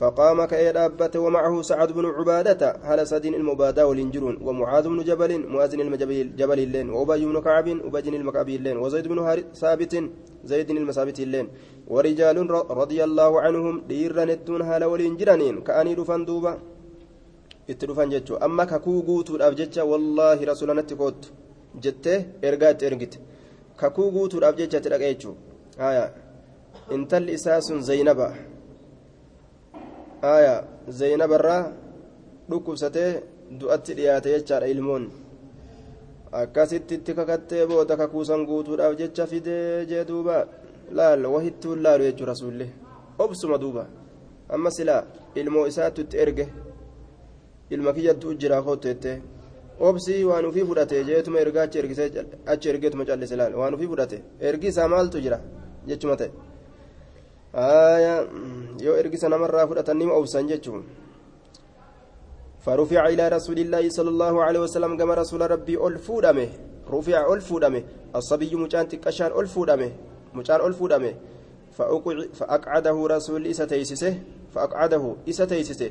فقام كأي دابته ومعه سعد بن عبادة هل سدين المبادة والإنجرون ومعاذ بن جبل مؤذن الجبل اللين وأبي بن كعب أبي المكعبي اللين وزيد بن ثابت زيد المثابت اللين. ورجال رضي الله عنهم ديرن الدون هل والإنجرانين كأني رفان دوبا. kakuu guutuudhaaf jecha wallaahi rasuula natti koottu jettee ergaa itti ergite kakuu guutuudhaaf jecha itti dhaqa jechuun haya intalli isaa sun zaynaba zaynabarraa dhukkubsatee du'atti dhiyaate jechaadha ilmoon akkasitti itti kakattee booda kakuusan guutuudhaaf jecha fidee jee duuba laal wahittuun laalu jechuun rasuulli obsuma duuba amma silaa ilmoo isaattu itti erge ilma kiyyattu jira koottette obsii waan ufii fudhate jeetuma ergaa achi ergisee achi ergeetuma callise laal waan ufii fudhate ergi isaa maaltu jira jechuma ta'e yoo ergisa namarraa fudhatan nima obsan jechuun فرفع إلى رسول الله صلى الله عليه وسلم كما رسول ربي ألفو دمه رفع ألفو دمه الصبي مجان تكشان ألفو دمه مجان ألفو دمه فأقعده رسول إسا تيسسه فأقعده إسا تيسسه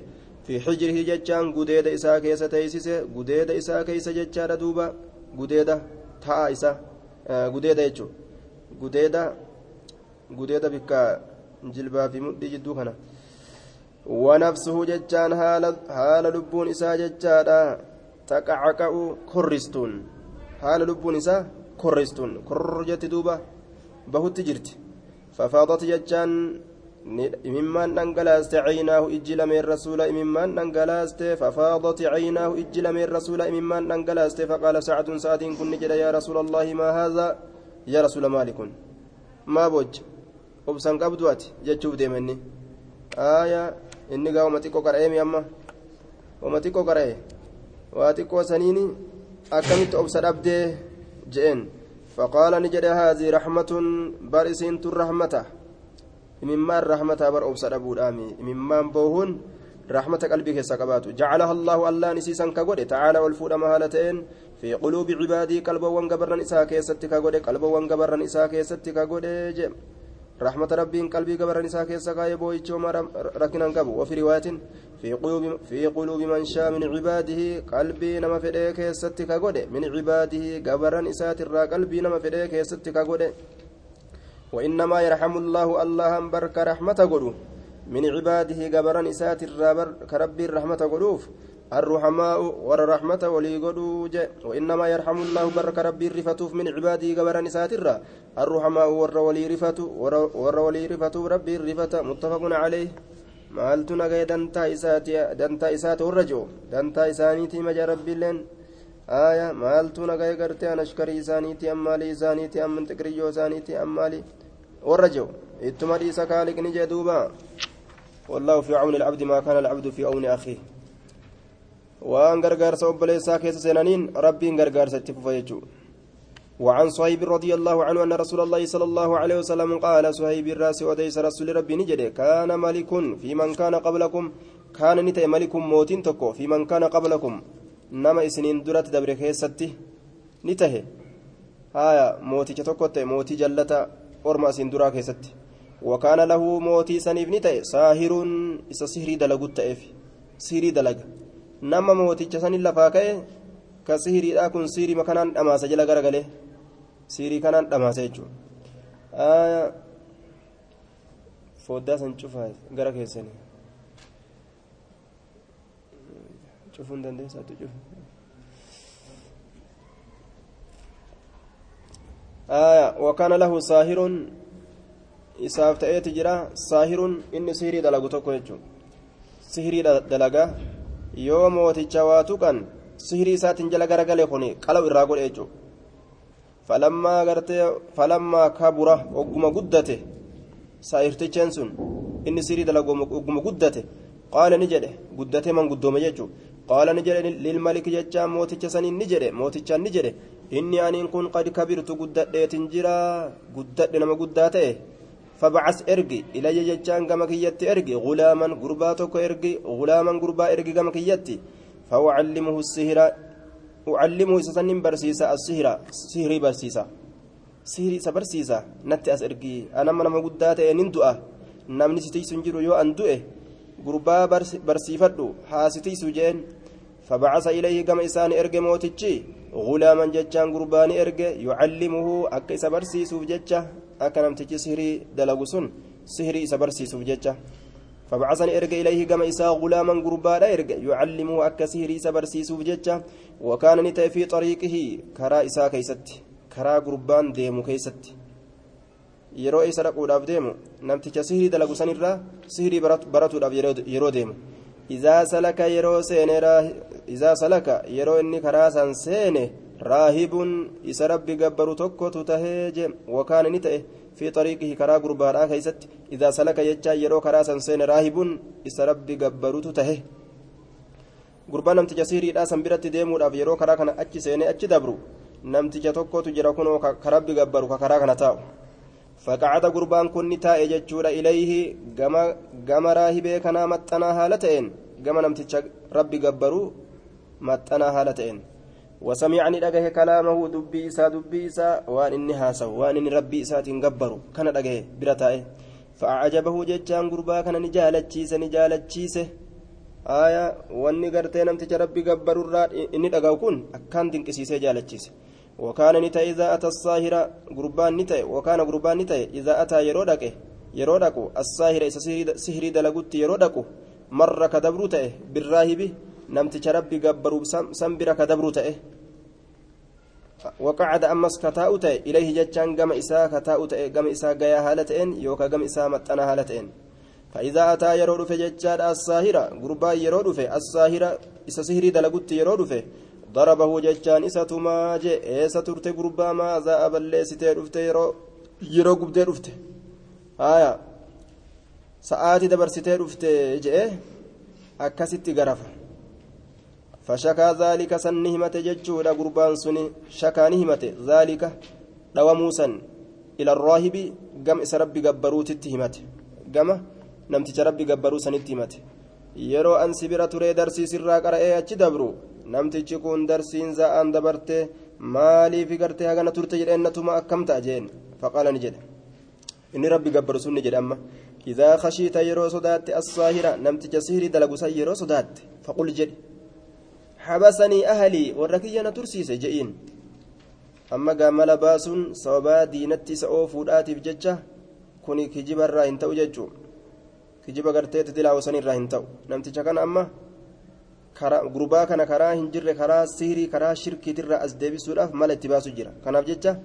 fi xijrihi jechaan gudeeda isaa keessa teeysise gudeeda isaa keessa jechaadha duuba gudeeda ta'a isa gudeeda jechuun gudeeda gudeeda bikka jilbaa fi mudhii jidduu kana. Wanabsuhu jechaan haala lubbuun isaa jechaadha taqacaqa'u korristuun. Haala lubbuun isaa korristuun. Korroo jetti duuba bahutti jirti. Fafaadoti jechaan imimmaan dhangalaaste fafaadat caynaahu ijji lameen rasuula imimmaan dhangalaaste faqaala sacdun sa'atiin kun ni jedha yaa rasuula allaahi maa haadhaa yaa rasuula maali kun maa bojja obsan qabdu ati jechuuf deemenni aaya inni gaa wama xiqqoo qara'eemi amma wama xiqqoo qara'e waa xiqqoo saniini akkamitti obsa dhabdee je'een faqaala ni jedhe haadhii raxmatun bar isiintu rahmata imimmaan rahmataa bar obsa dhabuudhaami imimmaan boohuun isiisan ka godhe tacaala ol fuudhama haala ta'een fi quluubi cibaadii qalbawwan gabarran isaa keessatti ka godhe qalbawwan gabarran isaa keessatti ka godhe je رحمة ربي قلبي قبر نساء كيسا كاي بويتشو ما ركنا قبو وفي رواية في قلوب في قلوب من شاء من عباده قلبي نما فديك يستك غودي من عباده قبر نساء ترى قلبي نما فديك يستك غودي وإنما يرحم الله الله برك رحمة قلوب من عباده قبر نساء ترى كربي الرحمة قلوب الرحماء ور رحمة ولي قدوج وإنما يرحم الله برك ربي الرفتوف من عباده قبر نساتر الرحماء ور ولي رفتو ور ولي رفتو ربي الرفة متفق عليه. maaltu nagaya dantaa isaati dantaa isaati warra jiru dantaa isaaniitii maja rabbiilleen nagaya gartee an ashkarii isaaniiti ammaalii isaaniiti amman xiqriyyoo isaaniiti ammaalii warra jiru ittuma dhiisa kaaliqni jee duuba wallaahu fi cawni alcabdi maa kaana alcabdu fi awni akhiih waan gargaarsa obboleessaa keessa seenaniin rabbiin gargaarsa itti fufa jechuudha وعن صهيب رضي الله عنه أن رسول الله صلى الله عليه وسلم قال صهيب الراس وديس رسول ربي نجد كان ملك في من كان قبلكم كان نتي ملك موت تكو في من كان قبلكم نما إسنين درت دبر كيستي نته هايا موتي تكوت موتي جلتا أرما إسن درا كيستي وكان له موتي سنيف نتي ساهر إسا سهري دلقوت تأف سهري دلق نما موتي سنين لفاكي كسهري أكون سيري مكانان أما سجل غرغله siirii kanaan dhamaasa jechuudha. Foddaa san cufaa gara keessanii. Cufuu hin dandeessaatu cufu wakaana lahu saahirun isaaf ta'eeti jira saahirun inni sihirii dalagu tokko jechuudha sihirii dalagaa yoo mooticha waa tuqan sihirii isaatiin jala garagale kuni qalaw irraa godhe jechuudha falammaa gartee falammaa kabura ogguma guddate saa'irticheen sun inni sirii dalagu ogguma guddate qaala ni jedhe guddate man guddoome jechuun qaala ni jedhe lilmaliki jechaan mooticha saniin ni jedhe mootichaan ni jedhe. Inni aniin kun qad kabirtu guddadheetin jira. Guddadhe nama guddaa ta'e. Fabacas ergi ilayya jechaan gama kiyyatti ergi. Gulaaman gurbaa tokko ergi gulaaman gurbaa ergi gama kiyyatti. Fawacallimuhu sihira ucallimuhu isa sannin barsiisa assihira sihirii barsiisa. Sihirii isa barsiisa natti as ergi. Anama nama guddaa ta'e nin du'a. Namni si tiisu hin jiru yoo an du'e gurbaa barsiifadhu. Haa si jeen isaani erge mootichi gulaaman jechaan gurbaani erge yucallimuhu akka isa barsiisuuf jecha akka namtichi sihirii dalagu sun sihirii isa barsiisuuf jecha فبعثني ارجع اليه كما اساء غلاما غربادا ارجع يعلمه اك سهري سبرسيسو بججا وكان نتي في طريقه كرا اساء كيست كرا غربان ديمو كيست yeroo isa dhaquudhaaf deemu namticha sihirii dalagu sanirraa sihirii baratuudhaaf yeroo deemu izaa salaka yeroo seene yeroo inni karaa san seene raahibun isa rabbi gabbaru tokkotu tahee je wakaana ni ta'e في طريقه كرا غربادا كيست إذا سلك يجا يرو كرا سنسين راهب إس ربي قبروت تهه غربان نمتجا سيري دا سنبرت ديموداف يرو كرا كان أجي سيني أجي دبرو. نمتجا توكو تجرا كنو كربي قبرو كرا كان تاو. فقعد غربان كن تاء ججورا إليه غما غما راهبه كنا متنا حالتين غما نمتجا ربي قبرو متنا حالتين وسمعني دغه كلامه دبي إسا دبي إسا وان إني هاسو وان إني ربي إسا تنقبرو كان دغه برتاي فأعجبه ججان غربا كان نجالتشيس نجالتشيس آية واني غرتي نمتج ربي قبرو الراد إني دغاو كن أكان تنكسيسي جالتشيس وكان نتا إذا أتى الصاهرة قربان نتا وكان قربان نتا إذا أتى يرودك يرودك الصاهرة إذا سهري دلقت يرودك مرة كدبرو تأه بالراهب نمت ربي قبروا سنبرة كدبرو تأه وقعد أمس كتاء تأه إليه جتشان قم إساء كتاء تأه قم إساء قيا هالتين يوكا قم إساء متنا هالتين فإذا أتى يرود في جتشان الصاهرة قربان يرود في الصاهرة إذا سهري دلقت يرود في ضربه جتشان إسا تماجي إيسا ترتي قربا ماذا أبلي ستي رفته يرو قبدي رفته آية سآتي دبر ستي رفته جئه أكستي غرفة فشكى ذلك سنهمة جتشودا قربان سني شكى نهمة ذلك دوا موسى إلى الراهب قم إسا ربي قبروت اتهمت قم نمتج ربي قبرو سنتهمت yeroo an sibira turee darsiisirraa qara'ee achi dabru namtichi kun darsiin za'aan dabarte maaliif gartee hagana turte jedheennatuma akkam ta'a jeen faqaala ni jedhe inni rabbi gabbaru sun ni jedhe amma idaa khashiita yeroo sodaatte assaahira namticha sihrii dalagusan yeroo sodaatte faqul jedhi habasanii ahalii warra kiyya na tursiise je'iin amma gaamala baasuun sababaa diinatti isa oofuudhaatiif jecha kuni kijibarraa hin ta'u jechuu kijiba garteetti dilaawusan irraa hin ta'u namticha kana amma gurbaa kana karaa hin jirre karaa siirii karaa shirkiitirraa as deebisuudhaaf mala itti baasu jira kanaaf jecha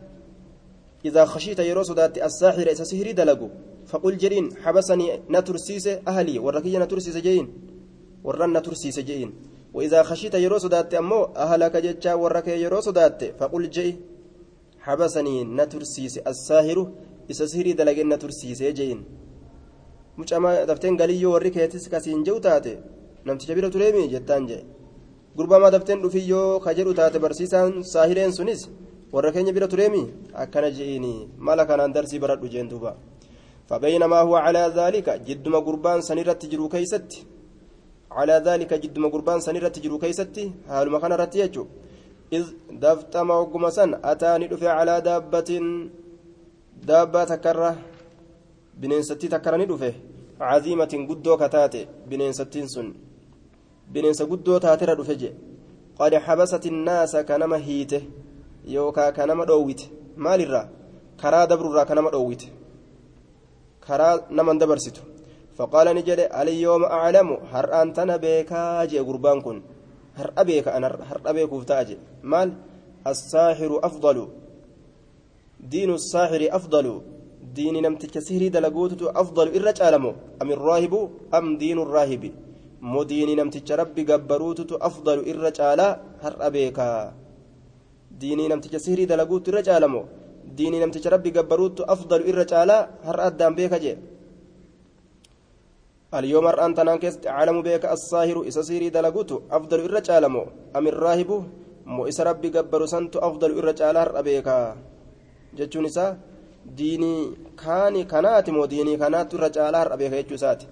إذا خشيت يرو صدات الساحر إذا سهري دلقوا فقل جرين حبسني نترسيس أهلي وركي نترسيس جين ورن نترسيس جين وإذا خشيت يرو صدات أمو أهلك جتشا وركي يرو صدات فقل جي حبسني نترسيس الساهر إذا سهري دلقين نترسيس جين mucamaa dafteen galiyyoo warri keetis kasiin jehu taate namticha bira tureemi jettaan jee gurbamaa dafteen dhufiyyoo ka jedhu taate barsiisaan saahireen sunis warra keenya bira tureemi akkana je'iini mala kanaan darsii baradhu jeen duuba فبينما هو على ذلك جدما قربان سنيرت جرو كيستي على ذلك جدما قربان سنيرت جرو كيستي هل مكان رتيجو إذ دفت موقما سن أتاني دفع على دابة دابة تكره bineensattii takkara ni dhufe caziimatin guddoo kataate bineensattiin sun bineensa guddoo taaterra dhufe je qad xabasat innaasa kanama hiite yookaa kanama dhoowwite maalirraa karaa dabrurraa kanama dhoowwite karaa naman dabarsitu jedhe alyooma aclamu har'aan tana beekaa jee gurbaan kun har'a beeka an har'a beekuuf ta'a je maal assaaxiru afdalu diinu assaaxiri afdalu diini namticha sihrii dalaguututu afdalu irra caalamo am irraahibu am diinu raahibi moo diini namticha rabbi gabbaruututu afdalu irra caalaa har'a beekaa diinii namticha sihrii dalaguutu irra caalamo diinii namticha rabbi gabbaruutu afdalu irra caalaa har'a addaan beeka jee اليوم الآن تنان كيست عالم بيك الصاهر إسا سيري دلقوتو أفضل إرى عالمو أم الراهب مو إسا ربي قبرو سنتو أفضل إرى عالار أبيكا جتشون إسا diinii kaani kanaati moo diinii kanaatu irra caalaa har'a beeka jechuu isaati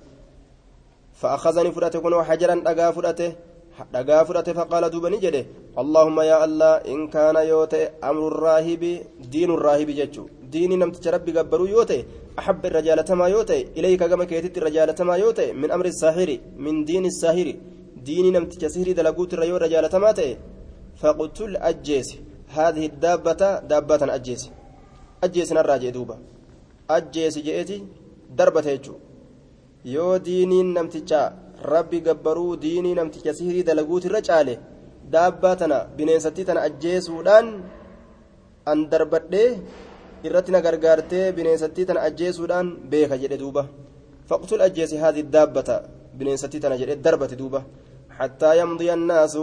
fa'aakazanii fudhate kunoo hajaran dhagaa fudhate faqaala duuba ni jedhe allahumma yaa allah in kaana yoo ta'e amru raahibi diinu raahibi jechuu diinii namticha rabbi أحب الرجالة ما يوتي إليك كما كيتت الرجالة ما يوتي من أمر الساحر من دين الساحر دين نمتك سهر دلقوت الرجال رجالة ما تي فقتل أجيس هذه الدابة دابة أجيس أجيس نراجع دوبا أجيس جئتي دربة يجو يو ديني نمتك rabbi gabbaruu diinii namticha sihirii dalaguutirra caale daabbaa tana bineensatti tana ajjeesuudhaan an darbadhee irratti na gargaartee bineensattii tana ajjeesuudhaan beeka jedhe duuba faqtul ajjeesi haadhi daabbata bineensattii tana jedhe darbate duuba hattaa yamdiya annaasu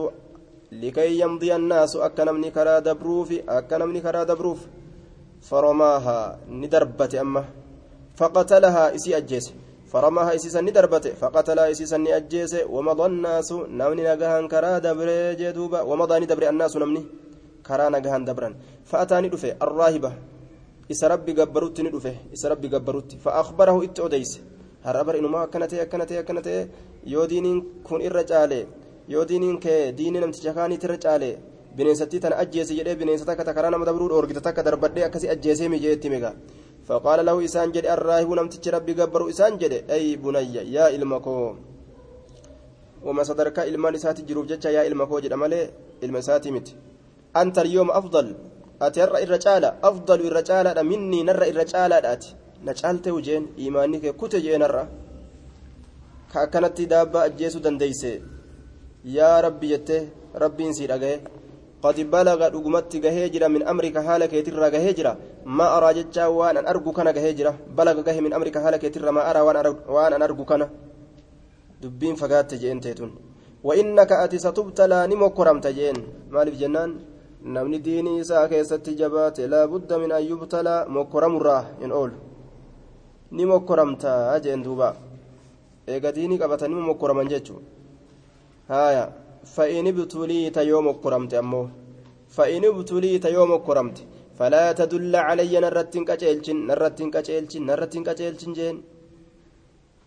likay yamdiya annaasu akka namni karaa dabruufi akka namni karaa dabruuf فرماها ندربت أما فقتلها إسي أجيس فرماها إسيسا ندربت فقتلها إسيسا نأجيس ومضى الناس نمني نجهان كرا دبر جدوبا ومضى ندبر الناس نمني كرا نجهان دبرا فأتاني دفه الراهبة إس ربي قبروت ندفه إس ربي قبروت فأخبره إتوديس هربر إنما كانت كانت كانت يودينين كن إرجالي يودينين كي ديني نمتجكاني ترجالي bineensattii tana ajjeese jedhee bineensa takka takka karaa nama dabruu dhoorgite takka darbadhee akkasii ajjeesee mijeetti miga faqaala lahu isaan jedhe arraahibu namtichi rabbi gabbaru isaan jedhe ay bunayya yaa ilma koo wama sadarkaa ilmaan isaati jiruuf jecha yaa ilma koo jedha malee ilma isaatii miti anta alyooma afdal ati har'a irra caala afdalu irra caalaadha minnii narra irra caalaadha ati na caalte hujeen imaanni kee kute jeen har'a ka akkanatti daabbaa ajjeesuu dandeeyse yaa rabbi jettee rabbiin sii dhagaye qad balaga dhugumatti gahee jira min amrika haala keetirraa gahee jira maa araa jechaa waan an argu kana gahee jira balaga gahe min amrika haala keetirra maa araa waan an argu kana dubbiin fagaatte jeen teetun وإنك أتي ستبتلى نمكرمت جين مالف جنان namni diinii isaa keessatti jabaate laabudda min an yubtalaa mokkoramurraa hin oolu ni mokkoramtaa jeen duuba eega diinii qabatanii mokkoraman jechu haya فإن ابتليت يوم مكرمت أمو فإن ابتليت يوم مكرمت فلا تدل علي نرتين كجيلشن نرتين كجيلشن نرتين كجيلشن جين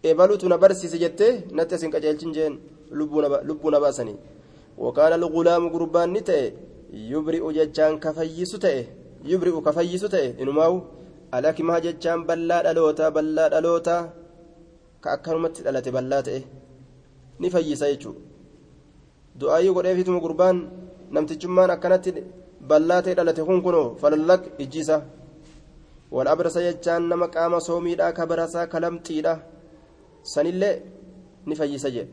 إبلوت نبرسيس جتة نتسين كجيلشن جين لبونا لبونا باسني وكان الغلام قربان نتئ yubri'u jechaan kafayyisu ta'e yubri'u kafayyisu ta'e inumaawu alakimaa jechaan ballaa dhalootaa ballaa dhalootaa ka akkanumatti dhalate ballaa ta'e ni fayyisa jechuudha. Du'aayyuu godheefituma gurbaan namtichummaan akkanatti ballaa ta'e dhalate kun kunoo falallak ijjiisa. Wal abrasa jechaan nama qaama soomiidhaa ka barasaa ka lamxiidha sanillee ni fayyisa jedhe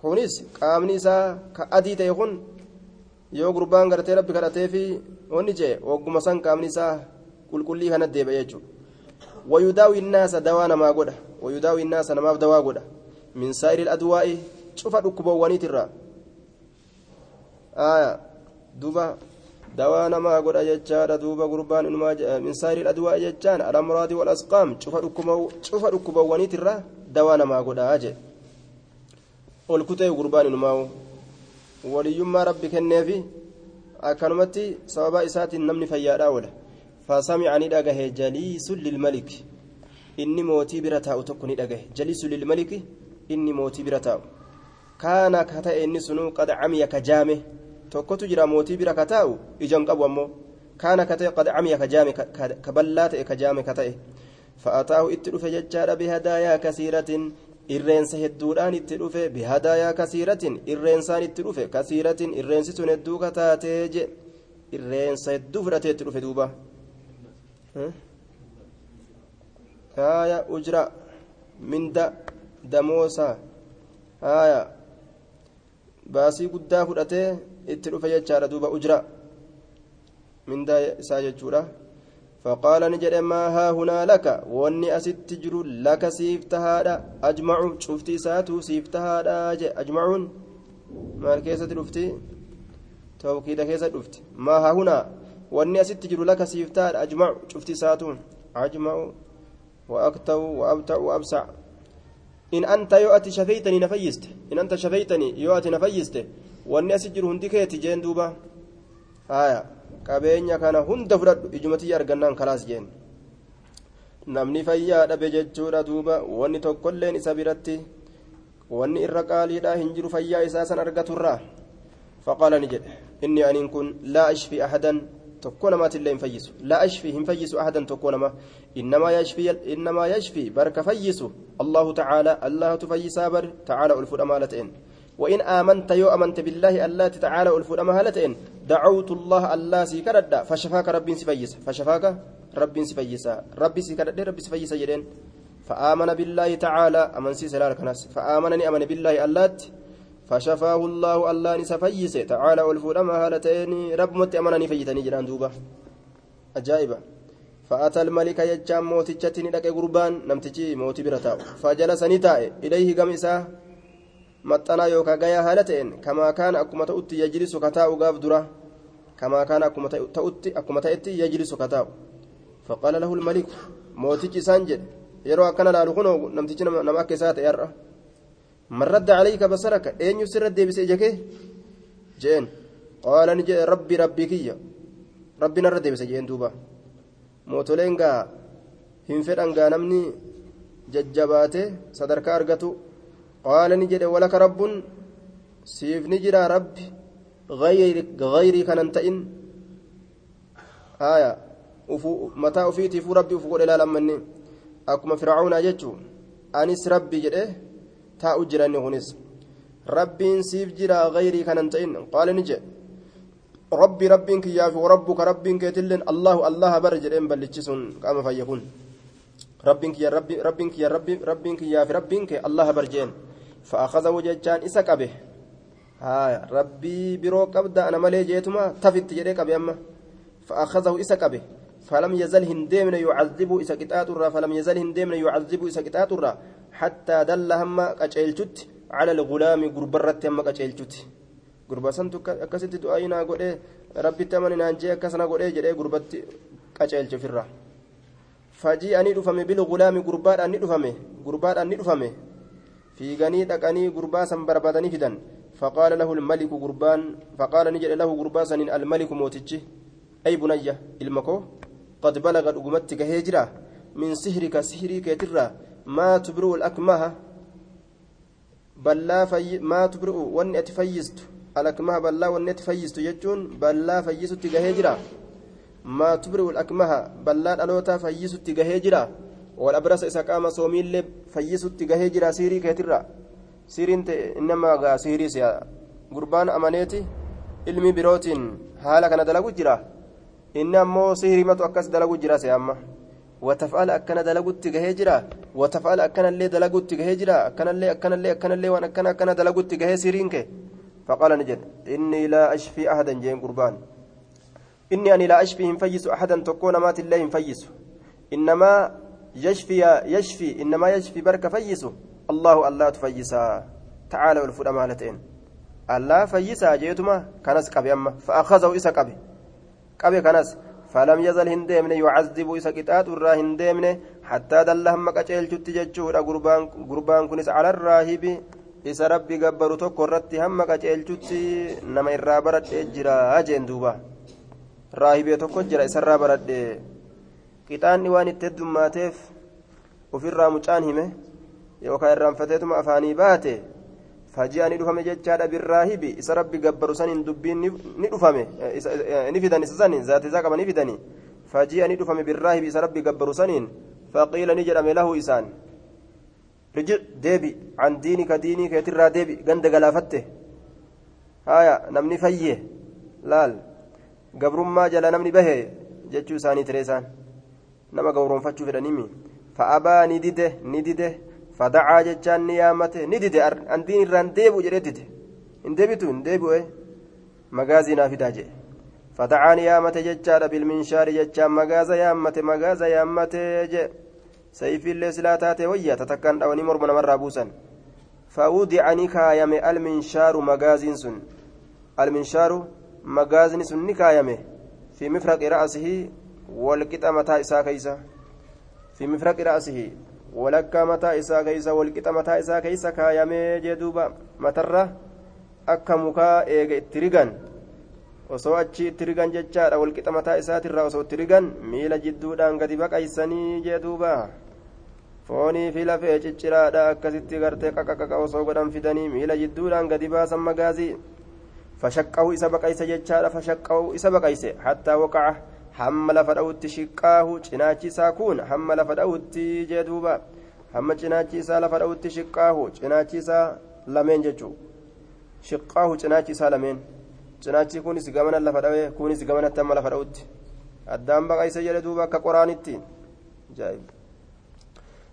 kunis qaamni isaa ka adii ta'e kun yoo gurbaan gartee rabbi kadhatee fi wanni jee wagguma san qaamni isaa qulqullii kana deebi'a jechuudha wayudaawi innaasa dawaa namaa godha wayudaawi innaasa namaaf dawaa godha min saa'iri adwaa'i cufa dhukkuboowwaniitirraa duuba dawaa namaa godha jechaadha duuba gurbaan inumaa min saa'iri adwaa'i jechaan alamraadi wal asqaam cufa dhukkuboowwaniitirraa dawaa namaa godhaa jee ol kutee gurbaan inumaa waliyyummaa rabbi kenneefi akkanumatti sababa isaatiin namni fayyaadhaa oola fasamica ni dhagahe jaliisun lilmalik inni mootii bira taa'u tokko ni dhagahe jaliisun lilmaliki inni mootii bira taa'u kaana ka inni sunuu qad camiya ka tokkotu jira mootii bira ka taa'u ijan qabu ammoo kaana ka ta'e qad camiya ka jaame ka ta'e ka jaame ka ta'e itti dhufe jechaadha bihadaayaa kasiiratin irreensa hedduudhaan itti dhufe bihadaayaa kasiiratin irreensaan itti dhufe kasiiratin irreensi sun hedduu kataatee je irreensa hedduu fudhatee itti dhufe duuba haaya ujra minda damoosa haaya baasii guddaa fudhatee itti dhufe jechaadha duuba ujra minda isaa jechuudha فقال نجد ما ها هنا لك؟ واني أست جر لك سيفتهادا أجمع شفتي ساتو سيفتهادا أجمعون؟ ما الكيسة رفتي توكيد كيسة رفتي ما ها هنا؟ واني أست جر لك سيفتهادا أجمع شفتي ساتو أجمع وأكتو وأبتع وأبسع. إن أنت يؤتي شفيتني نفيست. إن أنت شفيتني يؤتي نفيست. واني أست جر هندكيتي جين دوبا. آية. Qabeenya kana hunda fudhadhu ijumatii argannaan kalaas jeen namni fayyaa dhabe jechuudha duuba wanni tokkolleen isa biratti wanni irra qaaliidha hin jiru fayyaa isaa san argaturraa faqaala ni jedhe inni aniin kun laa ashfi ahadan tokko namaatillee hin fayyisu laa ashfi hin fayyisu ahadan tokko nama innamaa yashfi barka fayyisu allahu tacaala allahatu fayyisaa bar tacaala ol fudhamaa la ta'en وإن آمنت يو أمنت بالله الله تعالى الفؤاد مهلتين دعوت الله الله سيكرد فشفاك ربي سفيس فشفاك ربي سفيس ربي سيكرد ربي سفيس جدين. فآمن بالله تعالى أمن سي سلال كناس فآمنني أمن بالله الله فشفاه الله الله سفيس تعالى الفؤاد مهلتين رب مت أمنني فيتني جنان دوبا أجائبة. فأتى الملك يجام موتي تشتني لك قربان نمتجي موتي برتاو. فجلس نتاء إليه قمساه maxxanaa yookaan gayaa haala ta'een kamaa kaana akkuma ta'utti yajlisu kataa'u gaaf dura. Kamaa kaana akkuma ta'utti akkuma ta'etti yajlisu kataa'u faqaala lahu lmaliku mootichi isaan jedhe yeroo akkana laalu kunoo namtichi nama akka isaa ta'e har'a. Marradda calayka basaraka eenyu sirra deebise ija kee? Jeen. Qaala ni jedhe rabbi rabbii kiyya. Rabbi narra deebise jeen duuba. Mootoleen gaa hin fedhan gaa namni jajjabaate sadarkaa argatu قال نجد ولك رب سيف نجرى رب غير غيري كان انتئن آية متى أفيتي فو ربي فقول لا لمني. أكما فرعون أجتشو. أنس ربي جده تا أجراني هنس. ربي سيف جرى غيري كان انتئن قال نجد ربي ربك يا في وربك ربك تلن الله الله برجل إن بلتشسون قام فيكون ربك يا ربي ربك يا ربي ربك يا في ربك الله برجين فأخذه ججان إسا قبه. ها ربي برو قبدا أنا ملي جيتما تفت جريك أبي أما. فأخذه إسا قبه. فلم يزل هندمن يعذب إسا قطعت فلم يزل هندمن يعذب إسا قطعت حتى دل هم قچيلچت على الغلام غربرت هم قچيلچت غربا سنت أكست دعائنا قد ربي تمن نانجي أكسنا قد جري غربت قچيلچ فرا فجي أني دفمي بالغلام غربات أني دفمي غربات أني دفمي. Fiiganii dhaqanii gurbaa san barbaadanii fidan. فقال له الملك قربان فقال نجد له قرباسا الملك موتجي أي بنية المكو قد بلغ أقمتك هجرة من سحرك سحرك ترى ما تبرئ الأكمه بلا في ما تبرئ وان اتفيزت الأكمه بلا وان اتفيزت يجون بلا فيزت هجرة ما تبرئ الأكمه بلا ألوتا فيزت هجرة والأبرص إذا قام صومين لب فيزت هجرة سيري كترى سيرين إنما غا سيري سيا قربان أمانيتي ilmi birootiin haala kana dalagu jira inni ammoo sihirimatu akkas dalagu jira se amma wataf'ala akkana dalagutti gahee jira wataf'ala akkanallee dalagutti gahee jira akkanallee akkanallee akkanallee waan akkana akkana dalagutti gahee siriin kee faqaala ni jedhe innii laa ashfii ahadan jeen gurbaan inni ani laa ashfii hin fayyisu ahadan tokkoo namaatillee hin fayyisu innamaa yashfii innamaa yashfii barka fayyisu allahu allaatu fayyisaa tacaala ol fudhama haala ta'een allaa fayyisaa jeetuma kanas qabe amma fa'aakazahu isa qabe qabe kanas فلم يزل هندمن يعذب إسا قطعت الرا هندمن حتى دل هم قچلچت جچودا قربان قربان كنس على الراهب إسا ربي قبر توكو رتي هم قچلچت نما إرا برد جرا أجين دوبا راهب توكو جرا إسا را برد قطان وان التدماتيف وفي الرامچان همه يوكا الرامفتتم أفاني باته faji'anii dhufame jechaadha birraahibi isa rabbi gabbaru saniin dubbiin ni dhufame ni fidan isa saniin zaati isaa qaba ni fidanii faji'anii dhufame birraahibi isa rabbi gabbaru saniin faqiila ni jedhame lahu isaan riji deebi an diinika diinii keetirraa deebi ganda galaafatte haya namni fayye laal gabrummaa jala namni bahe jechuu isaanii isaan nama gabroonfachuu fedhanimi fa'abaa ni dide ni dide. فدعا جتان نيامته ندد أن دين الران ديبو جريتت إن ديبتو إن ديبو إيه مغازي نافدا جي فدعا نيامته جتان بالمنشار جتان مغازا يامته مغازا يامته جي سيف اللي سلاتاته ويا تتكن أو نمر من مرة بوسا فأودع نكايم المنشار مغازين سن المنشار مغازين سن نكايم في مفرق رأسه والقطع متى إسا كيسا في مفرق رأسه walakkaa mataa isaa keeysa walqixa mataa isaa keeysa kaayamee jee duuba matarra akka mukaa eega itti rigan osoo achi itti rigan jechaadha walqixa mataa isaatirraa osoo itti rigan miila jidduudhaan gadi baqaysanii jee duuba foonii fi lafee cicciraadha akkasitti gartee qaqaqaqa osoo godhan fidanii miila jidduudhaan gadi baasan magaazii fashaqqahu isa baqayse jechaadha fashaqqahu isa baqayse hattaa waqaca hamma lafa dha'utti shiqqaahu cinaachi isaa kun hamma lafa dha'utti jee duuba. Hamma cinaachi isaa lafa dha'utti shiqqaahu cinaachi isaa lameen jechuu shiqqaahu cinaachi isaa lameen. Cinaachi kunis gamana lafa dha'ee kunis gamanatti hamma lafa dha'utti. Addaan baqayse jedhe duuba akka qoraanitti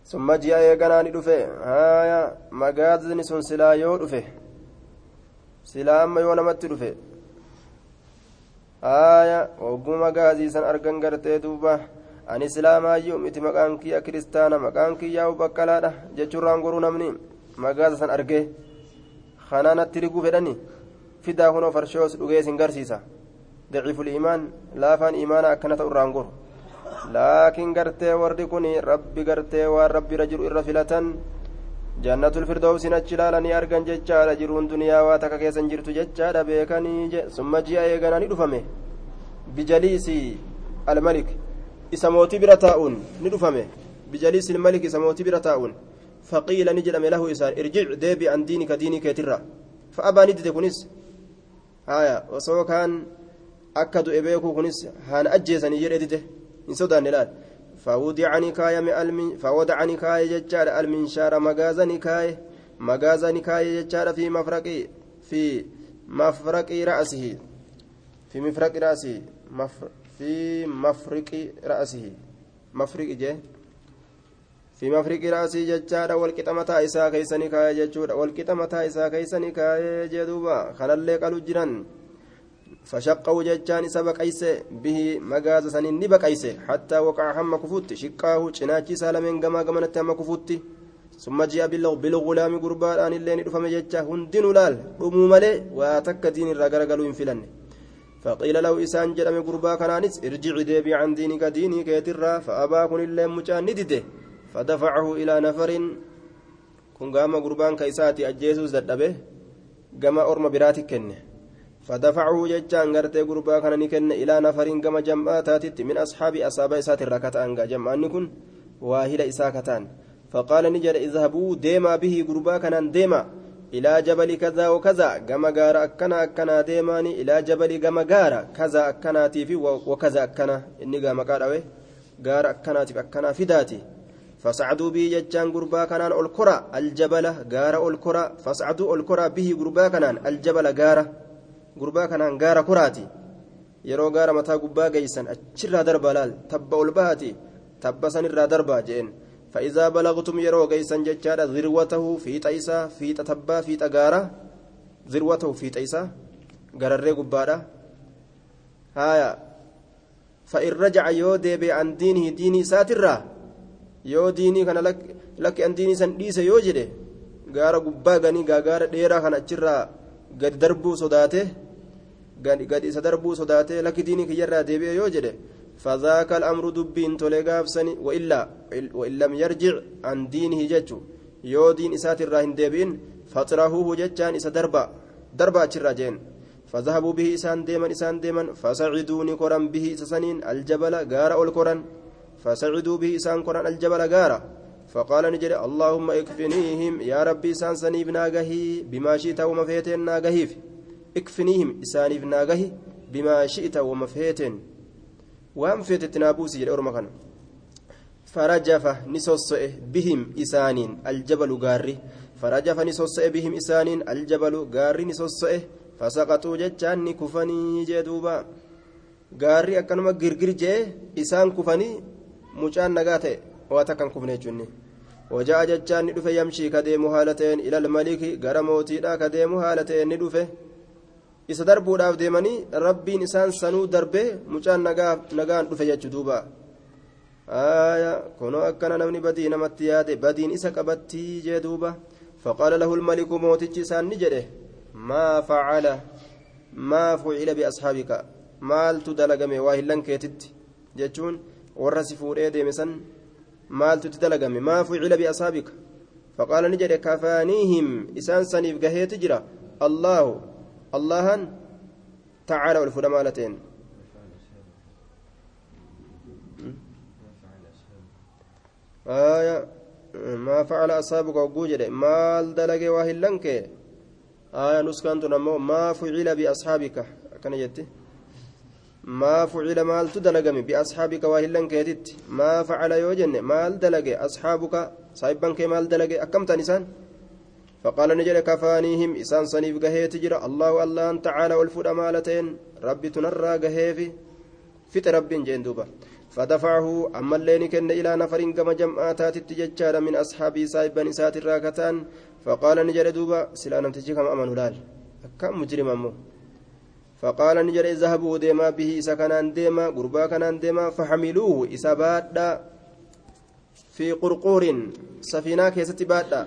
summa ji'a eeganaa ni dhufe. Haya magaazni sun silaa yoo dhufe. Silaa amma yoo namatti dhufe aya ogguma gaasiisan argan gartee duuba ani islaamaayyuu miti maqaan kiyya kiristaana maqaan kiyyaa baqqalaadha jechuurraan goruu namni magaasa san argee kanaanatti riguu fedhani fidaa kunoo farshoos dhugee isin garsiisa daciiful iimaan laafaan iimaana akkana ta'u irraan goru laakiin gartee warri kun rabbi gartee waan rabbi irra jiru irra filatan jannatul firdawsin achi ilaalanii argan jechaadha jiruun duniyaa waa takka keessan jirtu jechaadha beekanii summa ji'a eeganaa ni dhufame bijaliisi almalik isa mootii bira taa'uun ni dhufame bijaliisi almalik isa mootii bira taa'uun faqiila ni jedhame lahu isaan irjic deebi an diinika diinii keetirra fa'abaa ni dide kunis haya osoo kaan akka du'e beekuu kunis haan ajjeesanii jedhe dide hin sodaanne laal فوضع نكاية من فوضع نكاية ججار المنشار مغازا نكاية مغازا نكاية ججار في مفرق في مفرق رأسه في مفرق رأسه مفر في مفرق رأسه. مفرق جه؟ في مفرق رأسه ججارة والقطة متى إساء كيسني كاية ججورة والقطة متى إساء كيسني كاية جدوبا. خلال قالوا جران فشقه ججان إسا بقيس به مغاز سنين نبقيس حتى وقع هم كفوت. شقاه چناچي سالمين غما غمنت هم كفوت. ثم جاء بالغلام قربان. أن اللين رفم ججا هندن لال. رمو ملي واتك دين الرقرقلو انفلن فقيل له إسان جرم قربا كنانس ارجع ديبي عن دينك. ديني كيترا. فأبا كن اللين مجان ندده فدفعه إلى نفر. كن قام قربان كيساتي أجيسوس ددبه قام أرم براتي كنه. فدفعه ججان غرتي غربا كان نكن إلى نفر كما جمعات من أصحاب اصحاب إسات الركعت انغا جمعان كن واحد إساكتان. فقال نجر اذهبوا ديما به غربا كان ديما إلى جبل كذا وكذا كما غار أكنا أكنا ديماني إلى جبل كما غار كذا أكنا تيفي وكذا أكنا. إني غما قادوي غار أكنا تيف أكنا فداتي فصعدوا به ججان غربا كان الكرة الجبل غار الكرة فصعدوا الكرة به غربا كان الجبل غار gurbaa kanaan gaara kuraati. Yeroo gaara mataa gubbaa geeysan achirraa darbaa laal tabba ol bahati tabba sanirraa darbaa jeen فإذا بلغتم يرو جيسان جتشارا ذروته في تيسا في تتبا في تجارة ذروته في تيسا جرر قبارة هايا فإن رجع يودي عن دينه ديني ساترا يو ديني كان لك لك أن ديني سن ديس يوجده غارة قبا غني غارة ديرا كان أجرا قد دربو صداته gad isa darbuu sodaatee lakki diinii kiyyarraa deebi'e yoo jedhe فذاك الأمر دبين توليغاف سني وإلا وإن لم يرجع عن دينه جج يو دين إسات الراهن ديبين فطرحوه ججان إسا دربا دربا تشراجين فذهبوا به إسان ديما إسان ديما فسعدوني قران به إسسنين الجبل غار القران فسعدوا به إسان قران الجبل غار فقال نجري اللهم اكفنيهم يا ربي إسان سنيب ناغهي بما شئت وما فيتين ناغهيف اكفنيهم إسانيف ناغهي بما شئت وما فيتين waan feetetti naa buusi jedhe orma kana farajafa ni sosso'e bihim isaaniin aljabalu gaarri farajafa ni sosso'e bihim isaaniin aljabalu gaarri ni sosso'e fasaqaxuu jechaan ni kufanii jee duuba gaarri akkanuma girgir jee isaan kufanii mucaan nagaa ta'e waa takkan kufne jechuunni وجاء جتان ندفه يمشي كديم هالتين إلى الملك غرموتيدا كديم هالتين ندفه isa darbuudhaaf deemanii rabbiin isaan sanuu darbee mucaan nagaan dhufe jechu duuba. Kunoo akkana namni badii namatti yaade badiin isa qabattii jee duuba. Faqaala lahu lmaliku mootichi isaan ni jedhe maa facala maa fucila biasxaabika? Maaltu dalagame? Waa hillan keetitti jechuun warra si fuudhee deeme maaltu itti dalagame? Maa fucila biasxaabika? Faqaala ni jedhe kafaaniihim isaan saniif gaheeti jira? Allaahu allahan tacaala ol fudhama alateen aya maa facala asaabuka hogguu jedhe maal dalage waa hillanke aya nuskaantun ammoo maa fucila biasxaabika akkana jette maa fucila maaltu dalagame biasxaabika waa hillankeetitti maa facala yoo jenne maal dalage asxaabuka saahibban kee maal dalage akkamtan isaan فقال نجل كفانيهم إسان صنيف قهيت جرى الله الله تعالى والفود أمالتين ربي تنرى قهيفي فت رب جندوبا فدفعه أما اللين كن إلى نفر كما جمعات تتججار من أصحابي سايبا نسات الراكتان. فقال نجل دوبا سلا نمتجي كما أمن هلال. كم مجرم أمو. فقال نجل اذهبوا ديما به إسا كانان ديما قربا كانان ديما فحملوه إسا في قرقور سفينة كيست بادا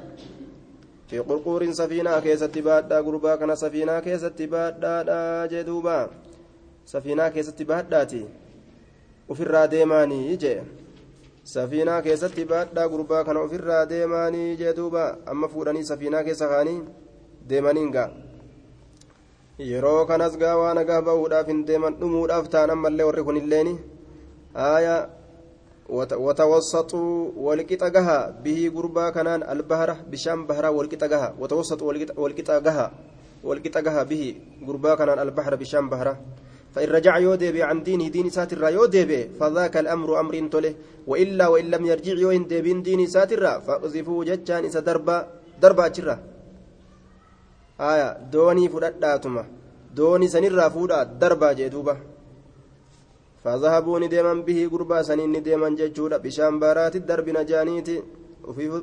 في قرقور سفينة كيست بادا غربا كان سفينة كيست بادا جدوبا سفينة كيست باداتي وفي الراديماني جي سفينة كيست بادا غربا كان وفي الراديماني جدوبا أما فوراني سفينة كيسخاني deemaniinga yeroo kanas gaa waan nagaa bahuudhaaf hin deeman dhumuudhaaf ta'an ammallee warri kun illeeni aayaa وتوسطوا والقطة جها به غربا كنان البحر بشام بحر والقطة جها وتوسطوا والقطة جها والقطة جها به غربا كنان البحر بشام بحر فإن رجع يودي عن دينه دين ساتر يودي فذاك الأمر أمر تله وإلا وإن لم يرجع يوين دين ساتر فأقذفوا جتان إسا دربا دربا جرة آية دوني فرداتما sanirraa fuudhaa darbaa jee duuba فذهبوا نديما به قربا سنين نديما ججودا بشام بارات الدرب نجانيتي.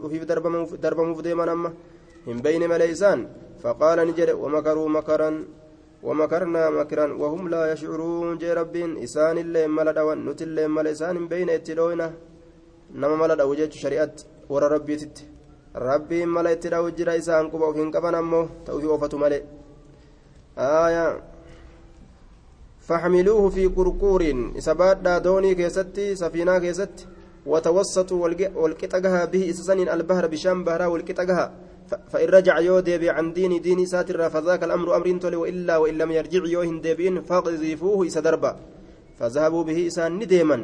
وفي درب مفديما أما من بين مليسان. فقال نجد ومكروا مكرا ومكرنا مكرا وهم لا يشعرون. جي ربين إسان اللي ملد ونت اللي مليسان من بين اتلوينا نما ملد وجيت شريعت ورا ربي تت. ربي ملا اتلو جرا إسان قبا وفين قبا نمو. توفي وفتو ملي آية فحملوه في قرقور. إسباد دوني كيستي سفينة كيست وتوسطوا والقطقها به إسسن البحر بشام بهرا والقطقها فإن رجع يو عن دين دين ساتر. فذاك الأمر أمر تولي وإلا وإن لم يرجع يوهن ديبين فاقذفوه إسدربا فذهبوا به إسان نديما.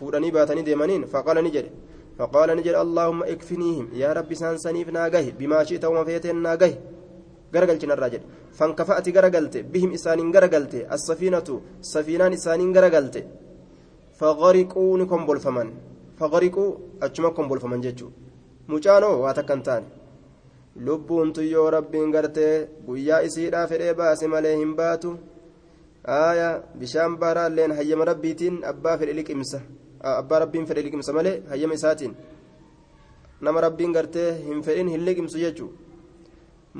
فوراني باتني ديمانين. فقال نجري. فقال نجري اللهم اكفنيهم. يا رب سان سنيف ناقه بما شئت وما فيتين ناقه garagalchin irraa jedhe. Fankafa'ati garagalte bihim isaaniin garagalte assafiinatu safiinaan isaaniin garagalte. Fagariquu ni kombolfaman. Fagariquu achuma kombolfaman jechuu. Mucaanoo waa takkan taane. Lubbuuntu yoo rabbiin gartee guyyaa isiidhaa fedhee baase malee hin baatu. Aaya bishaan baaraalleen hayyama rabbiitiin abbaa fedhe liqimsa. Abbaa rabbiin fedhe liqimsa malee hayyama isaatiin. Nama rabbiin gartee hin fedhin hin liqimsu jechuu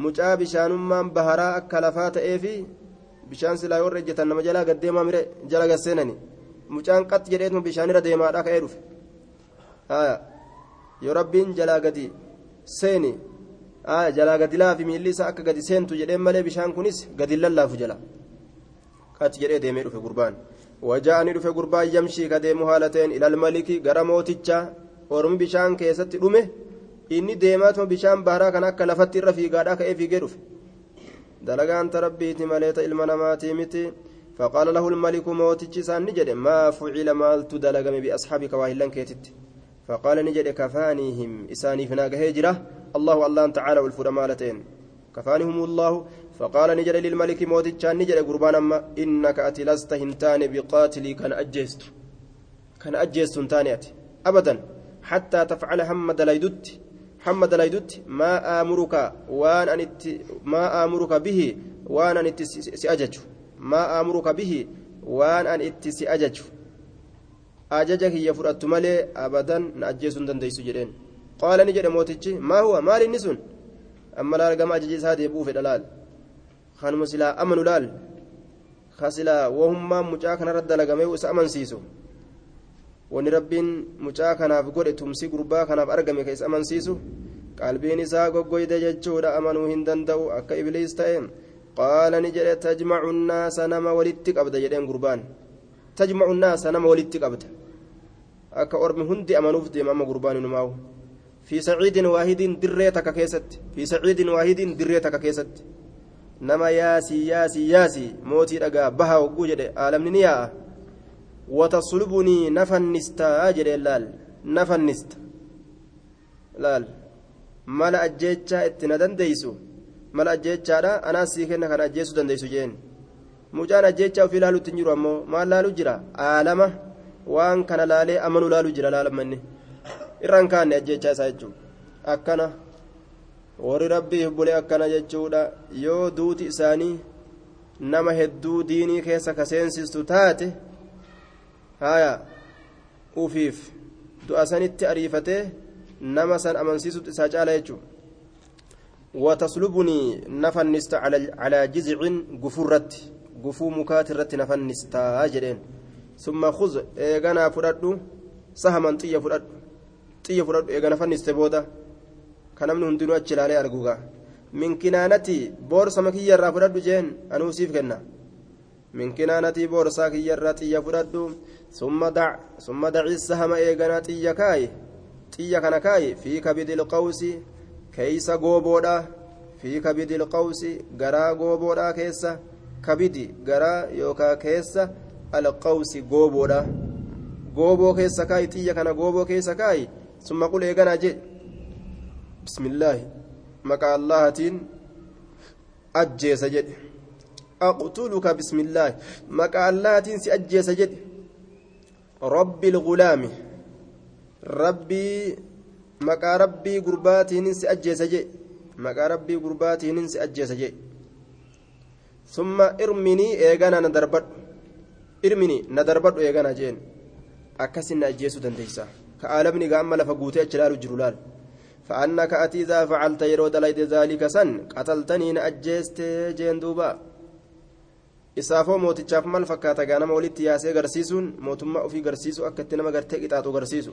mucaa bishaanummaan baharaa akka lafaa ta'eefi bishaan silaa yoo ejjetan nama jalaa gaddeemaa mire jala gasseenani mucaan qax jedheetuma bishaanirra deemaadha ka'ee dhufe yoo rabbiin jalaa gadi seeni jalaa gadi laafi miilli isaa akka gadi seentu jedheen malee bishaan kunis gadi lallaafu jala qax jedhee deemee dhufe gurbaan waja'anii dhufe gurbaan yamshii ka deemu haala ta'een ilal maliki gara mootichaa ormi bishaan keessatti dhume. Inni deemaatuma bishaan baharaa kan akka lafatti irra fiigaadhaa ka'ee fiigee dhufe. Dalagaan rabbiiti maleeta ilma namaatii miti. فقال له الملك موتي سان نجد ما فعل مالت دلغم بأصحابك واهلا كيتت فقال نجد كفانيهم إساني فناق هجرة الله الله تعالى والفرمالتين كفانهم الله فقال نجد للملك موتي سان نجد قربان أما إنك أتي لست هنتان بقاتلي كان أجيست كان أجيست تانيت أبدا حتى تفعل حمد ليدت حمد ليدت ما آمرك وان أنت ما آمرك به وان أنت سأجج. ما آمرك به وان أنت سأجج. أججك هي فرأت أبدا نأجيس دنديس جرين قال نجد موتج ما هو؟ مال النسون أما لا رقم أججيس هذه يبوف الألال خان مسلا أمن لال. خسلا وهم مجاك نرد لقمه وسأمن سيسو. Wani rabbiin mucaa kanaaf godhe tumsi gurbaa kanaaf argame ka isa amansiisu qalbiin isaa goggoyde jechuudha amanuu hin danda'u akka ibliis ta'e qaala ni jedhe tajmacu nnaasa nama walitti qabda jedheen gurbaan. Tajmacu nnaasa nama walitti qabda. Akka ormi hundi amanuuf deema amma gurbaan inumaawu fi saciidin waahidin dirree takka keessatti. Fi saciidin waahidin dirree takka keessatti. Nama yaasii yaasii yaasii mootii dhagaa baha hogguu jedhe. Aalamni ni yaa'a وتصلبني نفنستا أجر لال نفنست. لال ملا أجيتشا إتنا دنديسو. ملا أجيتشا أنا سيكنا كان أجيسو دنديسو جين. مجان أجيتشا في لالو تنجرو أمو ما لالو جرا. عالمة وان كان لالي أمنو لالو جرا لالمني irraan kaanne ajjechaa isaa jechuudha akkana warri rabbiif bule akkana jechuudha yoo duuti isaanii nama hedduu diinii keessa ka seensistu taate haya ufiif du'a sanitti ariifatee nama san amansiisutti isaa caala jechuun wataslubunii nafannista calaa jizicin gufurratti gufuu mukaati irratti nafannistaa jedheen. Summa khuz eeganaa fudhadhu sahaman xiyya fudhadhu. Xiyya fudhadhu eega nafanniste booda. Ka namni hundinuu achi ilaalee arguugaa min kinaanatii boorsa kiyya irraa fudhadhu jeen anuu siif kenna. Min kinaanatii boorsaa kiyya irraa xiyya fudhadhu. ثم دع ثم دع السهم ايغنا طيه كاي طيه كنا كاي في كبد القوس keeysa gooboodha fi kabidi ilqawsi garaa gooboodha keessa kabidi garaa yookaa keessa alqawsi gooboodha gooboo keessa kaayi xiyya kana gooboo keessa kaayi summa qul eeganaa jedhe bismillaahi maqaa allahatiin ajjeesa jedhe aqtuluka bismillaahi maqaa allahatiin si ajjeesa jedhe rabbi ilgulaami rabbii maqaa rabbii gurbaatiin si ajjeesa jee maqaa rabbii gurbaatiin si ajjeesa jee summa irminii eegana na darbadhu irminii na darbadhu eegana jeen akkasin na ajjeesuu dandeeysa ka aalamni gaamma lafa guutee achi laalu jiru laal فأنك أتي إذا فعلت يرو دليد ذلك سن قتلتني نأجيست جين دوبا isaafoo mootichaaf maal fakkaata gaa nama walitti yaasee garsiisuun mootummaa ofii garsiisu akka itti nama gartee qixaaxu garsiisu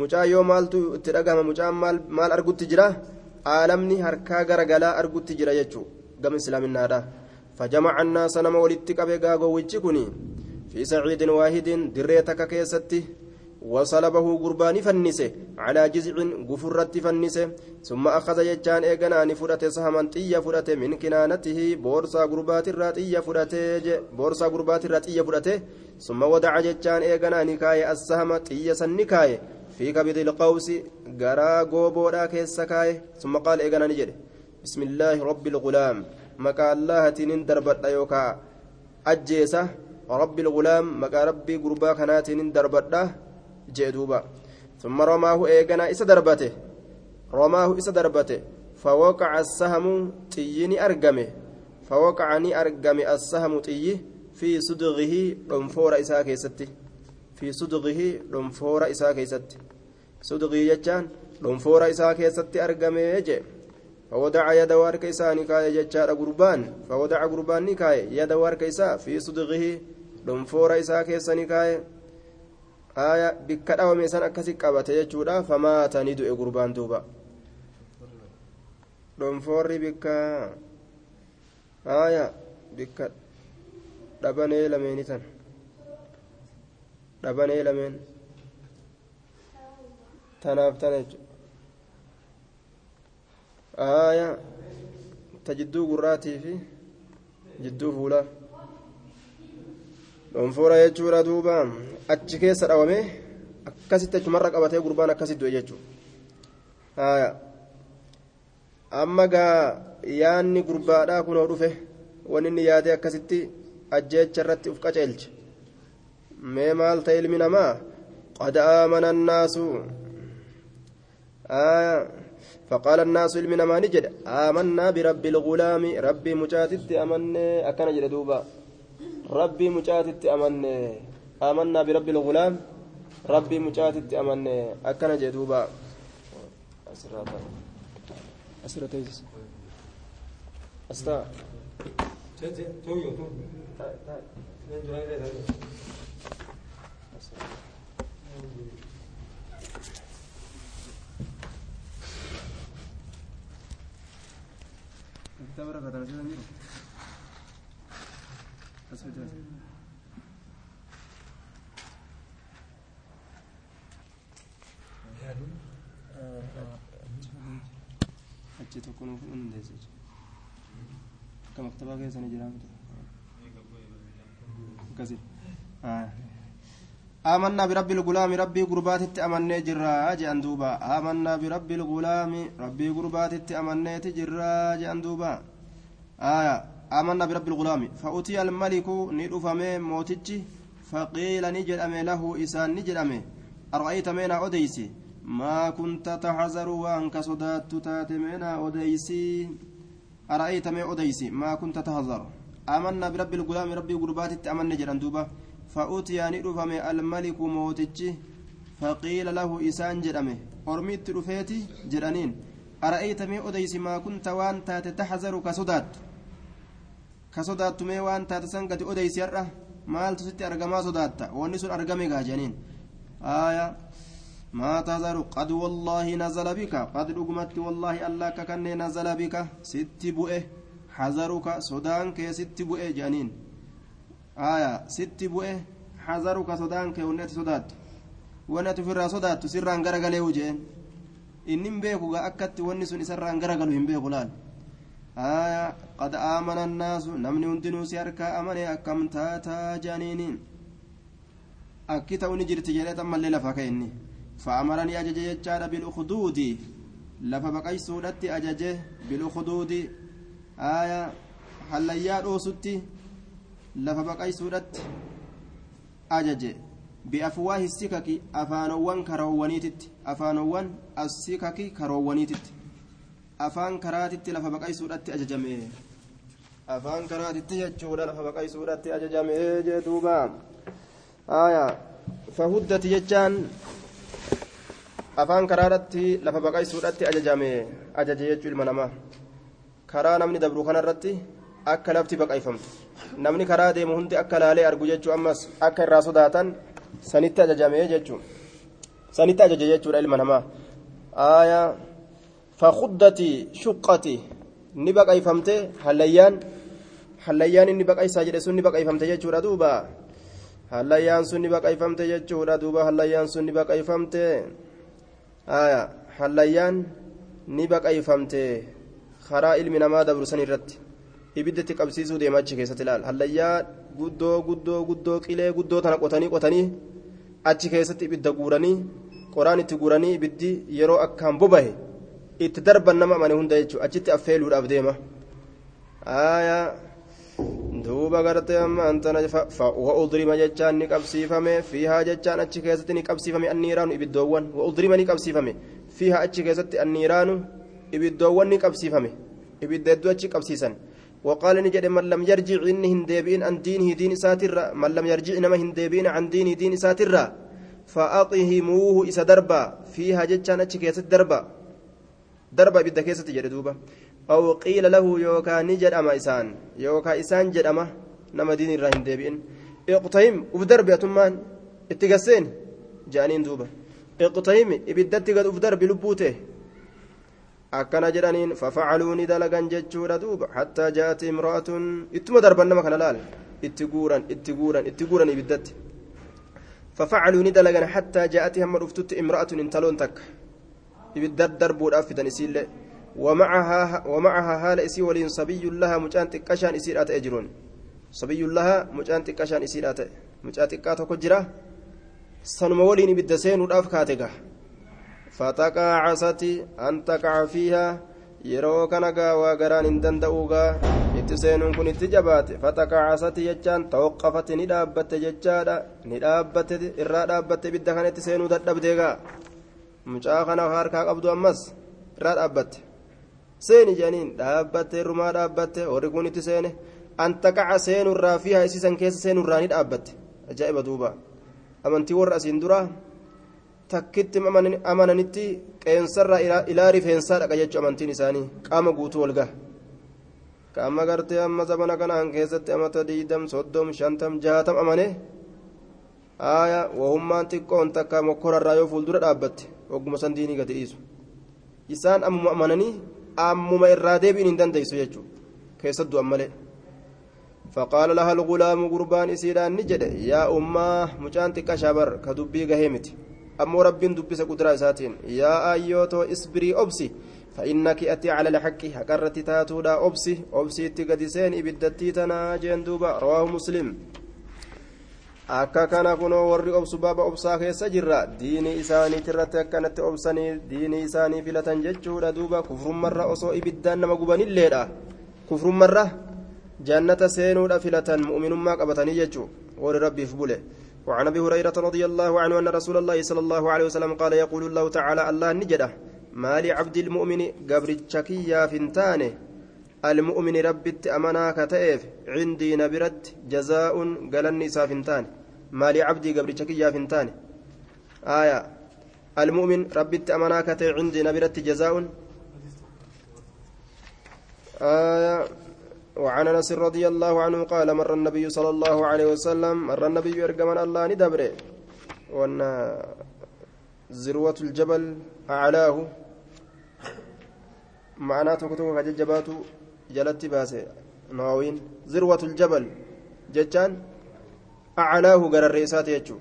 mucaa yoo maaltu itti dhagahama mucaan maal argutti jira aalamni harkaa garagalaa argutti jira jechuu gama islaaminaadha فجمع الناس نما ولدت قبي غاغو وجكني في سعيد واحد دريتك كيستي وصلبه قربان فنسه على جزع غفرت فنسه. ثم أخذ يجان إيغنان فرته سهما طية فرته من كنانته بورصا قربات الراتية فرته بورصا قربات الراتية فرته. ثم ودع يجان إيغنان كاي السهم طية سنكاي في كبد القوس غرا غوبودا كيسكاي ثم قال إيغنان جده بسم الله رب الغلام. مكا الله تنين دربت يوكا أجيسة رب الغلام مكا ربي قربا كناتين دربت جدوبا ثم رماه إيغنا إسا دربته. رماه إسا دربته. فوقع السهم تيني أرقمه. فوقعني أرقم السهم تي في صدغه رنفور إسا كيستي. في صدغه رنفور إسا كيستي. صدغه يجان رنفور إسا كيستي أرقمه يجي فودع يد وارك إسا نكاية ججار قربان. فودع قربان نكاية. يد وارك إسا في صدغه رنفور إسا كيسا نكاية. Aya bikka dhawame san akkasi qabate jechuudha famaata ni du'e gurbaan duuba dhonfoorri bikka aya bikka dhabanee lameeni tan dhabanee lameen tanaaf tana jechuudha aya ta jidduu gurraatii fi jidduu fuulaa dhonfoora jechuudha duuba achi keessa dhawame akkasitti achumarra qabatee gurbaan akkasitti du'e jechuudha amma gaa yaanni gurbaadhaa kunoo dhufe wanni inni yaadee akkasitti ajjeecha irratti uf qaceelche mee maal ta'e ilmi namaa qad aamana annaasu فقال الناس علمنا ما نجد آمنا برب الغلام ربي مجاتت أمني أكن جد دوبا ربي مجاتت أمني آمنا برب الغلام. ربي مجاتت أمني أكن جد دوبا أسرات أسرات أستا كتاب جدا أسفل achi tokko nuuf hundeesse akka maktabaa keessa ni jiraamtu akkasitti آمنا برب الغلام ربي قربات أمني جرا جأن دوبا. آمنا برب الغلام ربي قربات أمني جرا جأن دوبا. آية. آمنا برب الغلام. فأتي الملك ندفمي موتجي فقيل نجد أمي له إسان نجد أمي أرأيت مينا أديسي ما كنت تحذر وأنك صدات تات مينا أديسي أرأيت مي أديسي ما كنت تحذر. آمنا برب الغلام ربي قربات أمني جرا دوبا. فأتي ندفم الملك موتجي فقيل له إسان جرمه أرميت رفيتي جرانين أرأيت مي أديس ما كنت وأن تات تحذر كصدات كصدات مي وان تات سنقت أديس يرى مال تسيت أرقما صدات ونسون أرقمي جانين آية ما تذر قد والله نزل بك قد رقمت والله الله ككن نزل بك ست بؤه حذرك صدانك ست بؤه جانين aya sitti bu'e hazaruka sodaan kee wanni ati sodaattu. Wanni ati ofirraa sodaattu sirraan garagalee jeen. Inni hin beeku gaa akkatti wanni آية قد آمن الناس نمني هندنو سيركا أمني أكم تاتا جانينين أكي توني جرت جريت أما اللي لفا كيني فأمرني أججي يجار بالأخدود لفا بقي سورتي أججي بالأخدود آية حليار أوسطي لفا بقي سورتي أججي بأفواه السكك أفانوان كروانيتت أفانوان السكك كروانيتت afaan karaatitti lafa baqaysuudhatti ajajame afaan karaatitti jechuudha lafa baqaysuudhatti ajajamee jee duuba aya fahuddati jechaan afaan karaarratti lafa baqaysuudhatti ajajame ajaje jechuu ilma namaa karaa namni dabru kanarratti akka lafti baqayfamtu namni karaa deemu hundi akka laalee argu jechuu ammas akka irraa sodaatan sanitti ajajame jechuu sanitti ajaje jechuudha ilma namaa aya fahuddati shuqqati ni baqayfamte hallayyaan hallayyaan inni baqaysaa jedhe sun ni baqayfamte jechuudha duuba hallayyaan sun ni baqayfamte jechuudha duuba hallayyaan sun ni baqayfamte aya hallayyaan ni baqayfamte karaa ilmi namaa dabrusan irratti ibiddatti qabsiisuu deema achi keessatti ilaal hallayyaa guddoo guddoo guddoo qilee guddoo tana qotanii qotanii achi keessatti ibidda guuranii qoraan itti guuranii ibiddi yeroo akkaan bobahe itti darban nama amane hunda jechuudha achitti affeeluudhaaf deema aayaa duuba gartee amma antana wa'udrima jechaan ni qabsiifame fiihaa jechaan achi keessatti ni qabsiifame anniiraanu ibiddoowwan wa'udrima ni qabsiifame fiihaa achi keessatti anniiraanu ibiddoowwan ni qabsiifame ibidda hedduu achi qabsiisan وقال نجد من لم يرجع إنه هندبين عن دينه دين ساترا من لم يرجع إنما هندبين عن دينه دين ساترا فأطهموه إسا دربا فيها جتشان أتشكيس الدربا دربا بدا كيسة جردوبا أو قيل له يوكا نجد أما إسان يوكا إسان جد أما نما دين الراهن ديبين اقتهم وفدرب يا تمان اتقسين جانين دوبا اقتهم إبدت قد وفدرب لبوته akkana jedhaniin fafacaluu ni dalagan jechuudha duuba hattaa jaati imra'atun ittuma darban nama kana laal itti guuran itti guuran itti guuran ibiddatti fafacaluu ni dalagan hattaa jaati hamma dhuftutti imra'atun ibidda darbuudhaaf fidan isiillee ومعها حال إسي ولين صبي لها مجان تكشان إسير أتى أجرون صبي لها مجان تكشان إسير أتى مجان تكاتو كجرا سنم ولين بالدسين وداف كاتكا فتقاعست أن تقع فيها yeroo kana gaa waa garaan hin danda'uugaa itti seenuun kun itti jabaate fataqaacasati jechaan tawaqqafate ni dhaabbatte jechaadha ni dhaabbatte irraa dhaabbatte ibidda kana itti seenuu dadhabdeegaa mucaa kana harkaa qabdu ammas irraa dhaabbatte seeni jedhaniin dhaabbatte irrumaa dhaabbatte warri kun itti seene an taqaca seenurraa fi isiisan keessa seenurraa ni dhaabbatte ajaa'iba duuba amantii warra asiin duraa takkitti amananitti qeensarraa ilaa rifeensaa dhaqa jechuu amantiin isaanii qaama guutuu walgaha qaama gartee amma zabana kanaan keessatti amata diidam soddom shantam jaatam amane aaya wahummaan xiqqoon takka mokkorarraa yoo fuuldura dhaabbatte ogguma san diinii gadi dhiisu isaan ammuma amananii ammuma irraa deebiin hin dandeessu jechuudha keessa du'an malee. فقال لها الغلام قربان إسيران نجد يا أمة مجانتك شابر كدبي غهيمتي أمو رب دبس قدرة ساتين يا أيوتو إصبري أبسي فإنك أتي على الحق هكرت تاتودا أبسي أبسي تقدسين إبدتي تناجين دوبا رواه مسلم akka kana kunoo warri obsu baaba obsaa keessa jirra diini isaanii irratti akkanatti obsanii diini isaanii filatan jechuudha duuba kufrummarra osoo ibiddaan nama gubanilleedha kufrummarra jannata seenuudha filatan mu'minummaa qabatanii jechuu warri rabbiif bule وعن ابي هريره رضي الله عنه ان رسول الله صلى الله عليه وسلم قال يقول الله تعالى الله نجده ما لعبد المؤمن قبر الشكية فنتانه المؤمن ربت امنا كتئف عندي نبرت جزاء قال النساء فنتان ما لعبدي قبر الشكية فنتان آية. المؤمن ربت امنا كتئف عندي نبرت جزاء. آية. وعن أنس رضي الله عنه قال مر النبي صلى الله عليه وسلم مر النبي ارجمن الله ندبره. وأن ذروة الجبل أعلاه. معناته كتب كججبات جلت باسه. نواوين. ذروة الجبل. جتان. أعلاه قرى الرئيسات يجو.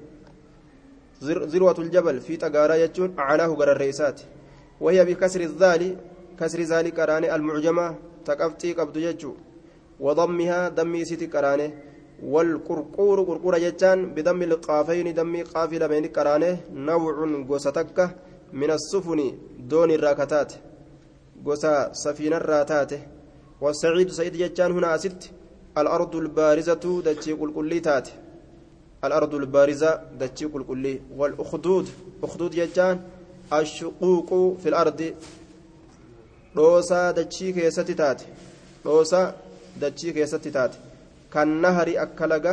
ذروة الجبل في تقارا يجون أعلاه قرى الرئيسات. وهي بكسر الذال كسر ذلك قراني المعجمة تقفتي قبض يجو. وضمها دمي سيتي قرانه والقرقور قرقور جتان بدم القافين دمي قافلة بين قرانه نوع غوستك من السفن دون الراكتات. غوسا سفينة الراتات. والسعيد سعيد جتان هنا ست. الأرض البارزة دتشي قلقلي تات الأرض البارزة دتشي قلقلي والأخدود أخدود جتان الشقوق في الأرض روسا دتشي كيستي تات روسا dachii keessatti taate kan nahari akka laga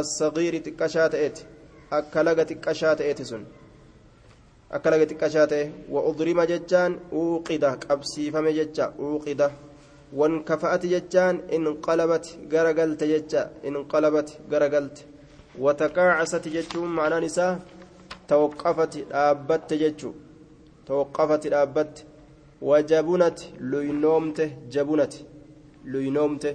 assagiiri xiqqashaa ta'eeti akka laga xiqqashaa ta'eeti sun akka laga xiqqashaa ta'e wa udrima jechaan uuqida qabsiifame jecha uuqida wan wataqaacasati jechuun ma'anaan isaa tawaqqafati dhaabbatte jechuu tawaqqafati dhaabbatte wajabunati luynoomte jabunati luynoomte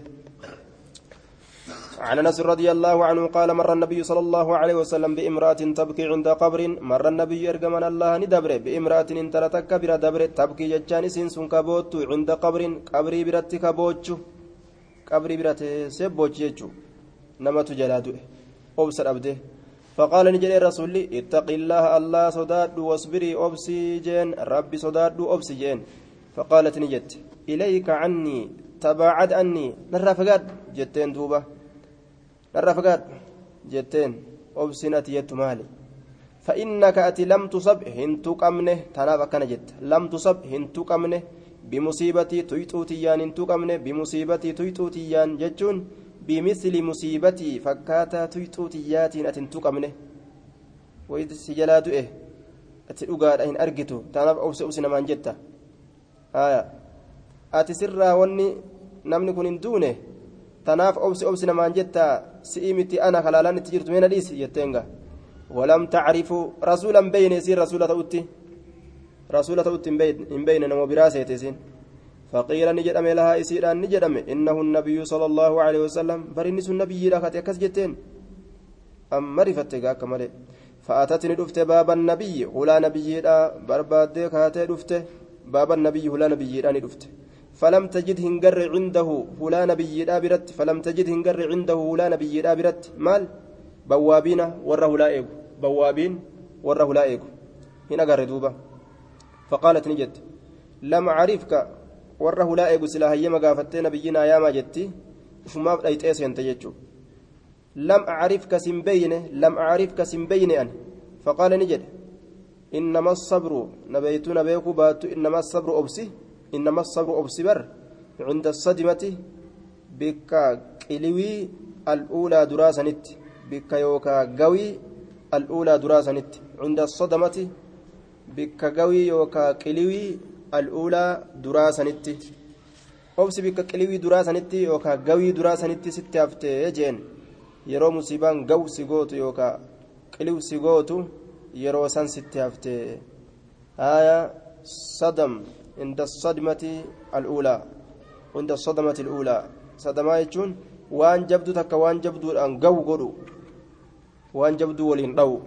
عن انس رضي الله عنه قال مر النبي صلى الله عليه وسلم بامراه تبكي عند قبر مر النبي ارجمن الله ندبر بامراه ان ترتك بر دبر تبكي جتان سين سن كبوت عند قبر قبري برت كبوچ قبري برت سبوچ يجو نمت جلادو obsa dhabde. فقال نجد الرسول اتق الله الله صداد واصبري أبسي جين ربي صداد أبسي فقالت نجد إليك عني تباعد عني نرى فقاد جتين دوبة نرى فقاد جتين أبسنت يت مالي فإنك أتي لم تصب هنتو قمنه تناب كان جت لم تصب هنتو قمنه بمصيبتي تيتوتيان هنتو قمنه بمصيبتي تيتوتيان جتون بمثل مصيبتي فكاتا تيتوتياتين أتن تقمنه وإذ سجلا دؤه أتي أقاد أين أرجتو تناب أوس أوس نمان جتا. آية. أتي سرا وني نمني كن دونه تناف أوس أوس نمان جتا. سئمتي أنا خلالان تجرت من الإيس يتنغا ولم تعرفوا رسولا بين يسير رسولة أوتي. رسولة أوتي إن بين نمو براسة يتسين فقيل نجدم لها إسيران نجدم إنه النبي صلى الله عليه وسلم. برنس النبي لك أكس جتين. أم مرفتك كمالي فأتتني دفت باب النبي. هلا نبي برباد كاتي دفت. باب النبي هلا نبي دفت فلم تجد هنجر عنده. هلا نبي برت. فلم تجد هنجر عنده. هلا نبي برت. مال؟ بوابين وره لا إيغو بوابين وره لا إيغو هنا دوبا. فقالت نجد. لم أعرفك. Warra hulaa eegu silaa hayyama gaafattee nabiyyinaa yaamaa jetti ufumaaf dhayxee seente jechuu lam acrifka sin beyne lam acrifka sin beyne ani faqaala ni jedhe innama asabru nabeytu nabeeku baattu innama asabru obsi innama asabru obsi bar cinda asadimati bikka qiliwii al'uulaa duraa sanitti bikka yookaa gawii al'uulaa duraa sanitti cinda asadamati bikka gawii yookaa qiliwii al'uulaa duraa sanitti obsi bikka qiliwii duraa sanitti yookaan gawii duraa sanitti sitti haftee jeen yeroo musiibaan gaw si gootu yookaan qiliw si gootu yeroo san sitti haftee haaya sadam inda sadmati al'uulaa inda sadamati al'uulaa sadamaa jechuun waan jabdu takka waan jabduudhaan gaw godhu waan jabduu waliin dhawu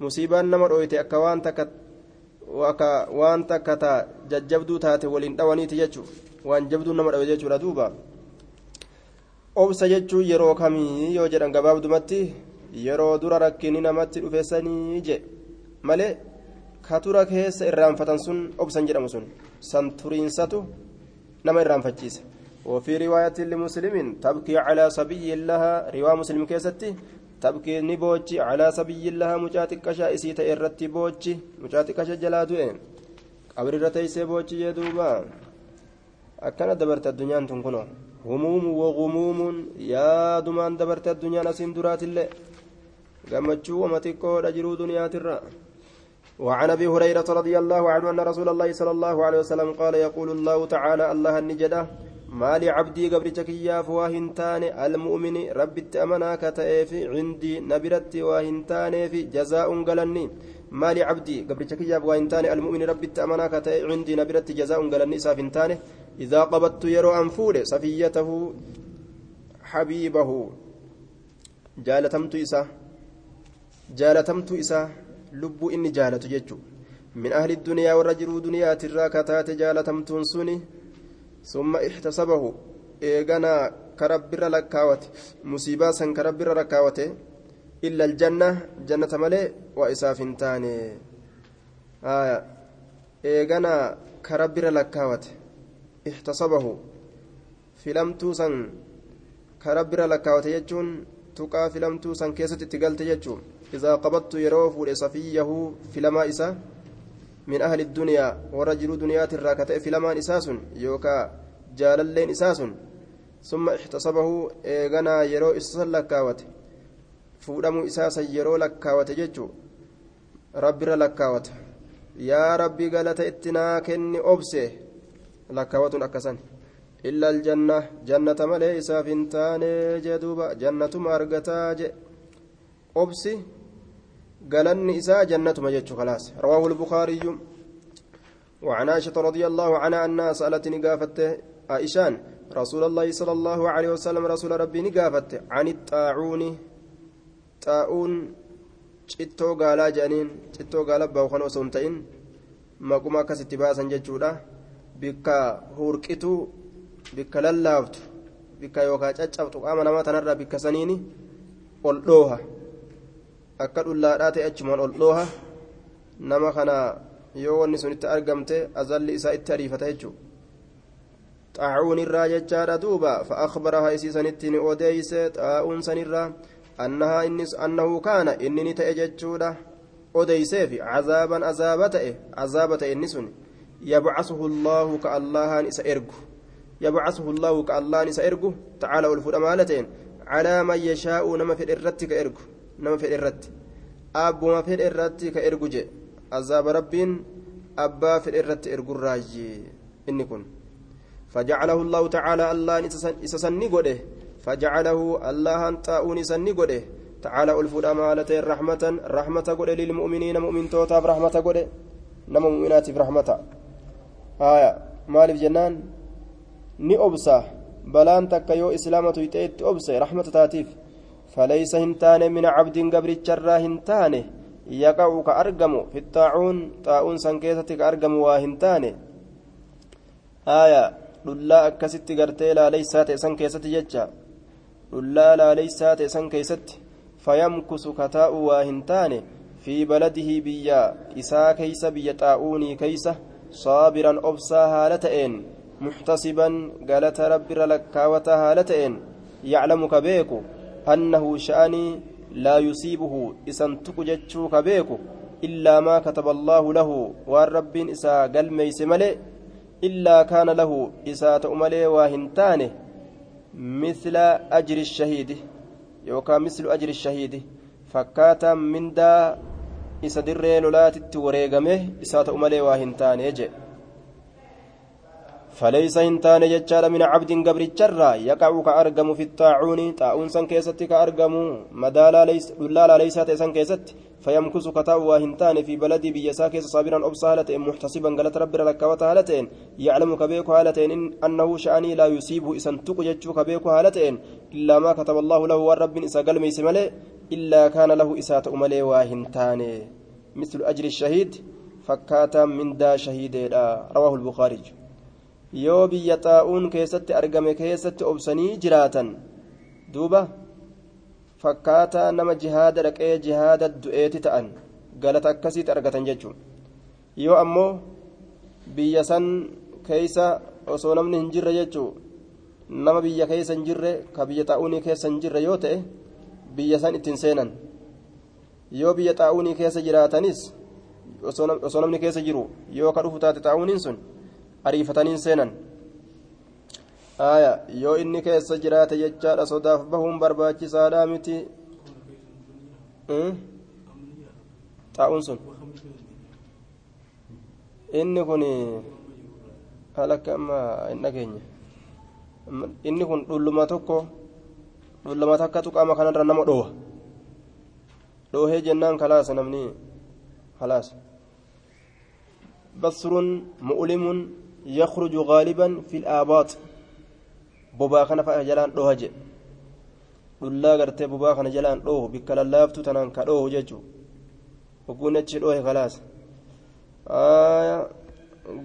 musiibaan nama dhooyte akka waan takka akka waan takka taa jajjabduu taate waliin dhawaniiti jechuun waan jabduu nama dhawe jechuudha duuba obsa jechuun yeroo kamii yoo jedhan gabaabdumatti yeroo dura rakkinni namatti dhufeessanii je malee katura keessa irraanfatan sun obsan jedhamu sun san turiinsatu nama irraanfachiisa وفي رواية لمسلم تبكي على صبي لها رواية مسلم كيستي تبكي نبوتشي على سبي الله مجاتك كشا إسيت إرتي بوتشي مجاتك كشا جلادو إن قبر رتيسي بوتشي يدوبا أكنا دبرت الدنيا تنكنو هموم وغموم يا دمان دبرت الدنيا نسين درات الله قمتشو ومتكو رجلو دنيا ترى وعن ابي هريره رضي الله عنه ان رسول الله صلى الله عليه وسلم قال يقول الله تعالى الله النجده maali cabdii gabricha kiyyaaf waa hin taane almu'mini rabbitti amanaa ka ta'eef cindii na biratti waa hin taaneef jazaa'un galanni maali cabdii gabricha kiyyaaf waa hin taane almu'mini rabbitti amanaa ka ta'e cindii na biratti jazaa'un galanni isaaf hin taane idaa qabattu yeroo an fuudhe safiyyatahu habiibahu jaalatamtu isaa jaalatamtu isaa lubbuu inni jaalatu jechuu min ahli duniyaa warra jiruu duniyaatirraa kataate jaalatamtuun suni ثم احتسبه إيغانا كربر لكاوت مصيبة سن كربر لكاوت إلا الجنة جنة ملي وإساف تاني آية إيغانا كربر لكاوت احتسبه bira lakkaawate jechuun tuqaa filamtuu san keessatti itti galte jechuun izaa qabattu yeroo fuudhe safiyyahu filamaa isaa min ahli duniyaa warra jiruu duniyaatirraa ka ta'e filamaan isaa sun yookaa jaalalleen isaa sun ثم احتسبه إيغنا يرو إسسا لكاوت فودمو إساسا يرو لكاوت ججو ربي لكاوت يا ربي قالت اتنا كني أبسه لكاوت أكسن إلا الجنة جنة ملئ إسافنتان جدوبا جنة مارغتا أبسي قالني إساء جنة مجد خلاص رواه البخاري وعن عائشة رضي الله عنها أنها سألتني قافت عائشان رسول الله صلى الله عليه وسلم رسول ربي نقافت عن الطاعون طاعون cittoo gaalaa jedhaniin cittoo gaala baawkan osoo hin ta'in maquma akkasitti baasan jechuudha bikka hurqituu bikka lallaaftu bikka yookaan caccabtu qaama namaa tanarraa bikka saniini ol dhooha akka dhullaadhaa ta'e achumaan ol dhooha nama kana yoo wanni sun itti argamte azalli isaa itti ariifata jechuudha. xaacuun irraa jechaadha duuba fa'aakbaraha isiisanitti ni odeeyse xaa'uun sanirraa annahaa innis annahu kaana inni ni ta'e jechuudha odeyseefi cazaaban azaaba ta'e azaaba ta'e inni sun yabcasuhu allaahu ka allahaan isa ergu yabcasuhu allaahu ka allahan isa ergu tacaala ol nama fedhe irratti abbuma fedhe irratti ka ergu je azaaba rabbiin abbaa fedhe irratti ergurraayye inni kun فجعله الله تعالى الله إسسني قده فجعله الله طاؤون سني قده تعالى ألفود أمالة رحمة رحمة قده للمؤمنين مؤمن توتا برحمة قده نما مؤمنات برحمة آية مالف جنان ni obsa balaan takka yoo islaamatu hixeetti obse rahmata taatiif falaysa hin taane min cabdin gabricharraa hin taane yaqa'u ka argamu fi xaacuun xaa'uun san keessatti ka argamu waa hin taane aayaa dhullaa akkasitti gartee laaleysaa ta'e san keessatti jecha dhullaa laaleysaa ta'e san keessatti fayamkusu kataa'u waa hin taane fi baladihi biyya isaa keeysa biyya xaa'uunii keeysa laa yusiibuhu isan tuqu jechuu ka beeku illaa maa kataba allaahu lahu waan rabbiin isaa galmeeyse malee إلا كان له إساءة أملي واهنتانه مثل أجر الشهيد يوكا مثل أجر الشهيد فكاتا من دا إسا دري لولات التوريقمه إساءة أملي واهنتانه يجي فليس هنتان جتشار من عبد قبر الجرة يقع كأرقم في الطاعون طاعون سن كيست كأرقم مدالا ليس دلالا ليست سن كيست فيمكث كتاوى هنتان في بلدي بيسا كيس صابرا أبصالة محتسبا قالت رب لك وتهالتين يعلم كبيك هالتين إن أنه شأني لا يصيبه إسن تقجج كبيك هالتين إلا ما كتب الله له والرب إسا قل ميسمالي إلا كان له إسات أملي واهنتان. مثل أجر الشهيد فكاتا من دا شهيد رواه البخاري. Yoo biyya xaa'uun keessatti argame keessatti obsanii jiraatan duuba fakkaataa nama jihaada dhaqee jihaada du'eeti ta'an galata akkasiitti argatan jechuun yoo ammoo biyya san keeysa osoo namni hin jirre jechuu nama biyya keessa hin jirre ka biyya xaa'uunii keessa hin jirre yoo ta'e biyya san ittiin seenan yoo biyya xaa'uunii keessa jiraatanis osoo namni keessa jiru yoo ka dhufu taate xaa'uuniin sun ariifataniin seenan. Aya yoo inni keessa jiraate jechaadha sodaaf bahuun barbaachisaadha miti. Xaa'uun sun. Inni kun halakka amma hin dhageenye? Inni kun dhulluma tokko dhulluma takka tuqaama kanarra nama dhowa. Dhoohee jennaan kalaasa namni kalaasa. Basrun mu'limun يخرج غالبا في الآباط بوبا خنا فجلان دوه جي dhullaa gartee bobaa kana jalaan dhoohu bikka lallaaftu tanaan ka dhoohu jechuu hogguun achi dhoohe kalaas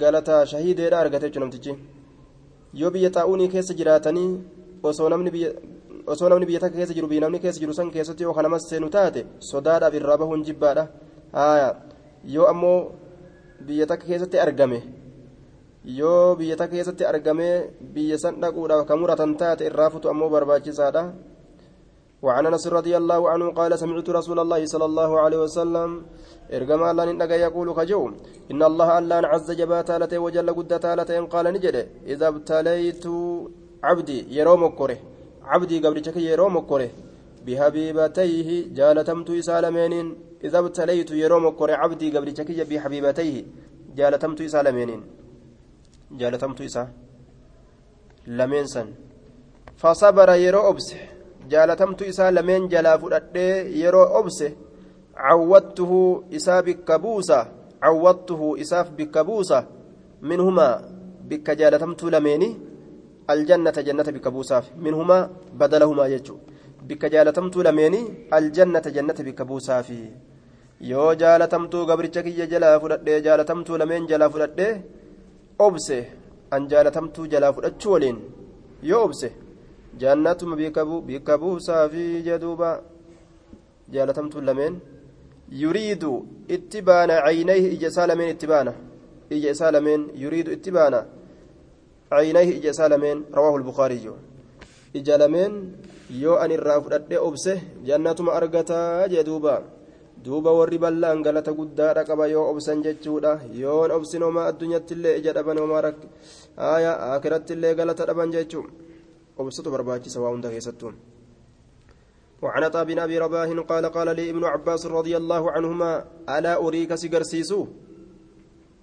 galataa shahiideedha argate jechuu namtichi yoo biyya xaa'uunii keessa jiraatanii osoo namni biyya osoo namni biyya takka keessa jiru biyya namni keessa jiru san keessatti yoo kanamas seenu taate sodaadhaaf irraa bahuun jibbaadha yoo ammoo biyya takka keessatti argame yoo biyya takka keessatti argamee biyya san dhaquudhaaf ka muratan taate irraa futu ammoo barbaachisaadha وعن انس رضي الله عنه قال سمعت رسول الله صلى الله عليه وسلم ارجما الله ندغ يقول كجو ان الله الله عز جبات تالته وجل قد تالته قال نجد اذا ابتليت cabdii yeroo mokkore cabdii gabricha kiyya yeroo mokkore bihabiibatayhi jaalatamtuu isaa lameeniin idha btalaytu yeroo mokkore cabdii gabricha kiyya bihabiibatayhi jaalatamtuu jaalatamtuu isaa lameen san. Fasabara yeroo obse jaalatamtuu isaa lameen jalaa fudhadhee yeroo obse cawwattuhu isaa bikka buusa cawwattuhu isaaf bikka buusa minhumaa bikka jaalatamtuu lameeni aljannata jannata bikka buusaaf minhumaa badalahumaa jechuu. Bikka jaalatamtuu lameeni aljannata jannata bikka buusaafi. Yoo jaalatamtuu gabricha kiyya jalaa fudhadhee jaalatamtuu lameen jalaa fudhadhee obse an jaalatamtuu jalaa fudhachuu waliin yoo obse jannatuma bikka buusaafi jedhuuba jaalatamtuu lameen yuriidu itti baana caynayhi ija isaa lameen itti baana ija isaa lameen yuriidu itti baana caynayhi ija isaa lameen rawaahu lbukaariyyu ija lameen yoo an irraa fudhadhee obse jannatuma argataa jee duuba warri bal'aan galata guddaadha qaba yoo obsan jechuudha yoon obsin homaa addunyattillee ija dhaban homaa rak haya akirattillee galata dhaban jechuu obsatu barbaachisa waa hunda keessattuu وعن عطاء بن ابي رباح قال قال لي ابن عباس رضي الله عنهما الا اريك سيغرسيسو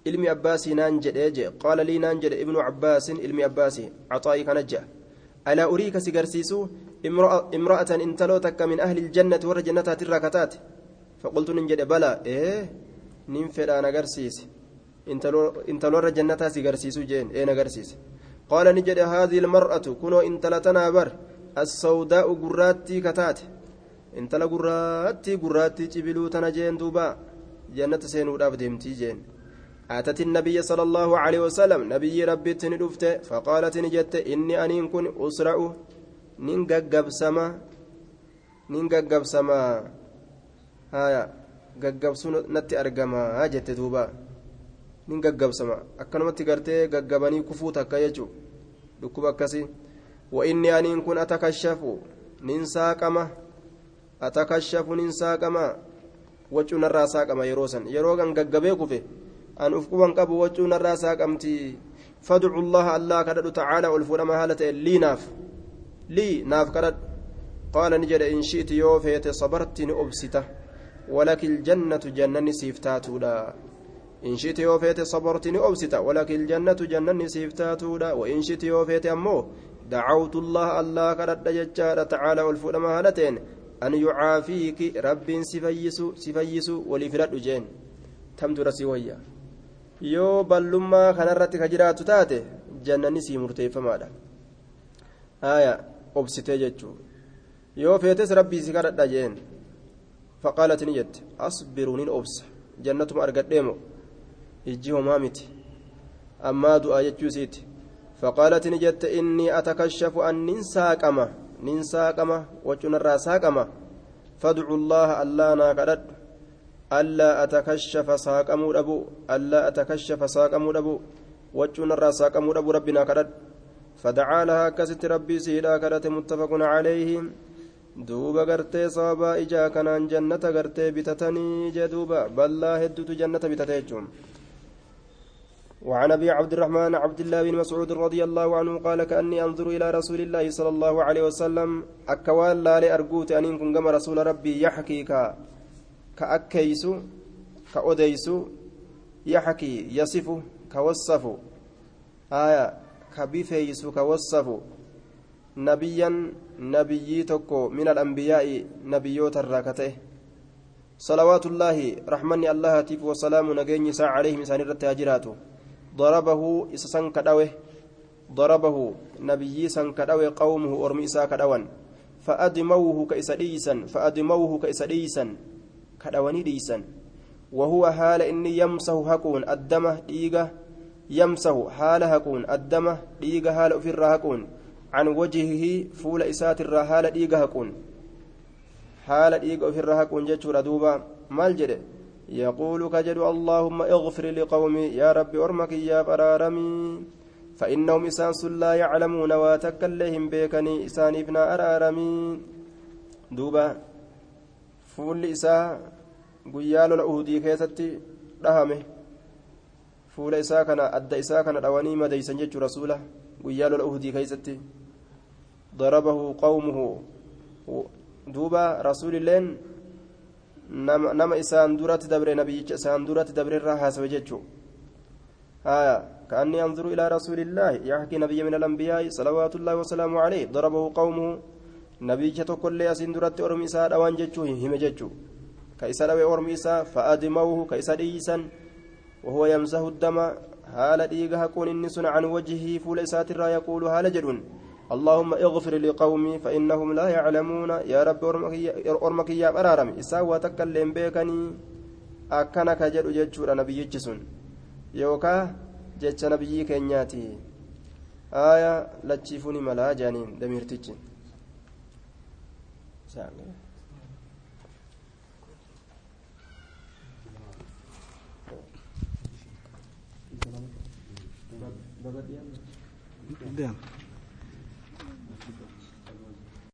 علمي عباسي نانجد قال لي نانجد ابن عباس علمي عباسي عطائي كنجا الا اريك سيغرسيسو امرأة انتلو تك من أهل الجنة ور جنتها تراكتات فقلت ننجد بلى إيه ننفر أنا غرسيس انتلو ور جنتها سيغرسيسو جين إيه نغرسيس قال نجد هذه المرأة كنو انتلتنا بر السوداء قراتي كتات انتلا قراتي قراتي جبلو تنجين دوبا جنة سين وداف ديمتي جين أتت النبي صلى الله عليه وسلم نبي ربي تندفت فقالت نجت إني أنين كن أسرع ننققب سما ننققب سما هايا gaggabsuu natti argama. Jette duuba. Nin gaggabsama. Akkanumatti gartee gaggabanii kufuu takka jechuu dhukkuba akkasii. وإني أن كن أتكشف ننساقما أتكشف ننساقما وجهنا الراساقما يروسا يروغا غغبيكو في أن أفقوا قبو وجهنا الراساقمتي فادعوا الله الله كدد تعالى والفرما هالة لي ناف لي ناف كدد قال نجد إن شئت يوفيت صبرت أبسته walakil jannatu jannanni siif taatuudha inshiti yoo feete sabarti ni obsita walakil jannatu jannanni siif taatuudha wainshiti yoo feete ammoo dacawtu llaha allah kadhadha jechaadha tacaala ol fudhama haala ta'een an yucaafiiki rabbiin si fayyisu si fayyisu walii fidhadhu jeen tamdura si wayya yoo ballummaa kanarratti ka jiraattu taate jannanni sii murteeffamaadha aya obsitee jechuu yoo feetes rabbii si kadhadha jeen jette asbiru nin obsa jannatuma argadheemo ijji homaa miti ammaa du'aa jechuu isiiti فقالت نجت إني أتكشف أن ننساكما ننساكما وجنرا ساكما فادعوا الله ألا ناكدت ألا أتكشف ساكمو أبو ألا أتكشف ساكمو أبو وجنرا ساكمو أبو ربنا كدت فدعا لها كست ربي سيدا كدت متفق عليه duuba gartee sababa ijaa kanaan jannata gartee bitatanii jee duuba ballaa hedduutu jannata bitate jechuun. وعن أبي عبد الرحمن عبد الله بن مسعود رضي الله عنه قال كأني أنظر إلى رسول الله صلى الله عليه وسلم. أكوال لا لأرجوت أن كن كما رسول ربي يحكي كاكيس كاوديس يحكي يصف كوصف آية كبيفيس كوصف نبيا نبي تكو من الأنبياء نبيوت الراكته صلوات الله رحمن الله تيف وسلام نجيني ساعة عليه مسان الرتاجراته ضربه إسسان كدوه. ضربه نبي سن كدوه قومه أرمي إسا كدوان. فأدموه كإسديسا فأدموه كإسديسا كدواني ديسا. وهو حال إني يمسه هكون الدمه ديغة. يمسه حال هكون الدمه ديغة حال أفر هكون. عن وجهه فول إسات الرحال ديغة هكون. حال ديغة أفر هكون جتشور دوبا. مال جده؟ يقول كجد اللهم اغفر لقومي. يا رب أرمك يا فرارمي فإنهم إسانس لا يعلمون واتكلهم بيكني. ابن أرارمي. دوبا. فول إساء قيال الأهدي كيستي رهمه فول إساء كان أدى إساء كان رواني مديسا جج رسوله قيال الأهدي كيستي ضربه قومه دوبا رسول الله nama isaan duratti dabre nabiyyicha isaan duratti dabre irraa haasawe jechuu. Haya كأني أنظر إلى رسول الله يحكي نبي من الأنبياء صلوات الله وسلامه عليه ضربه قومه نبي لي أسين درت أرمي إساء أوان جتشو هم جتشو كإساء أرمي إساء فأدموه كإساء إيسا وهو يمسح الدم haala dhiiga haquun inni sun can wajhii fuula isaatirraa yaquulu haala jedhuun اللهم اغفر لقومي فإنهم لا يعلمون يا رب أرمك يا برارم إسا وتكلم بيكني أكنك جد جدشور نبي جسون يوكا جدش نبي كنياتي آية لا تشوفوني ملا جانين Bhagavad Yeah.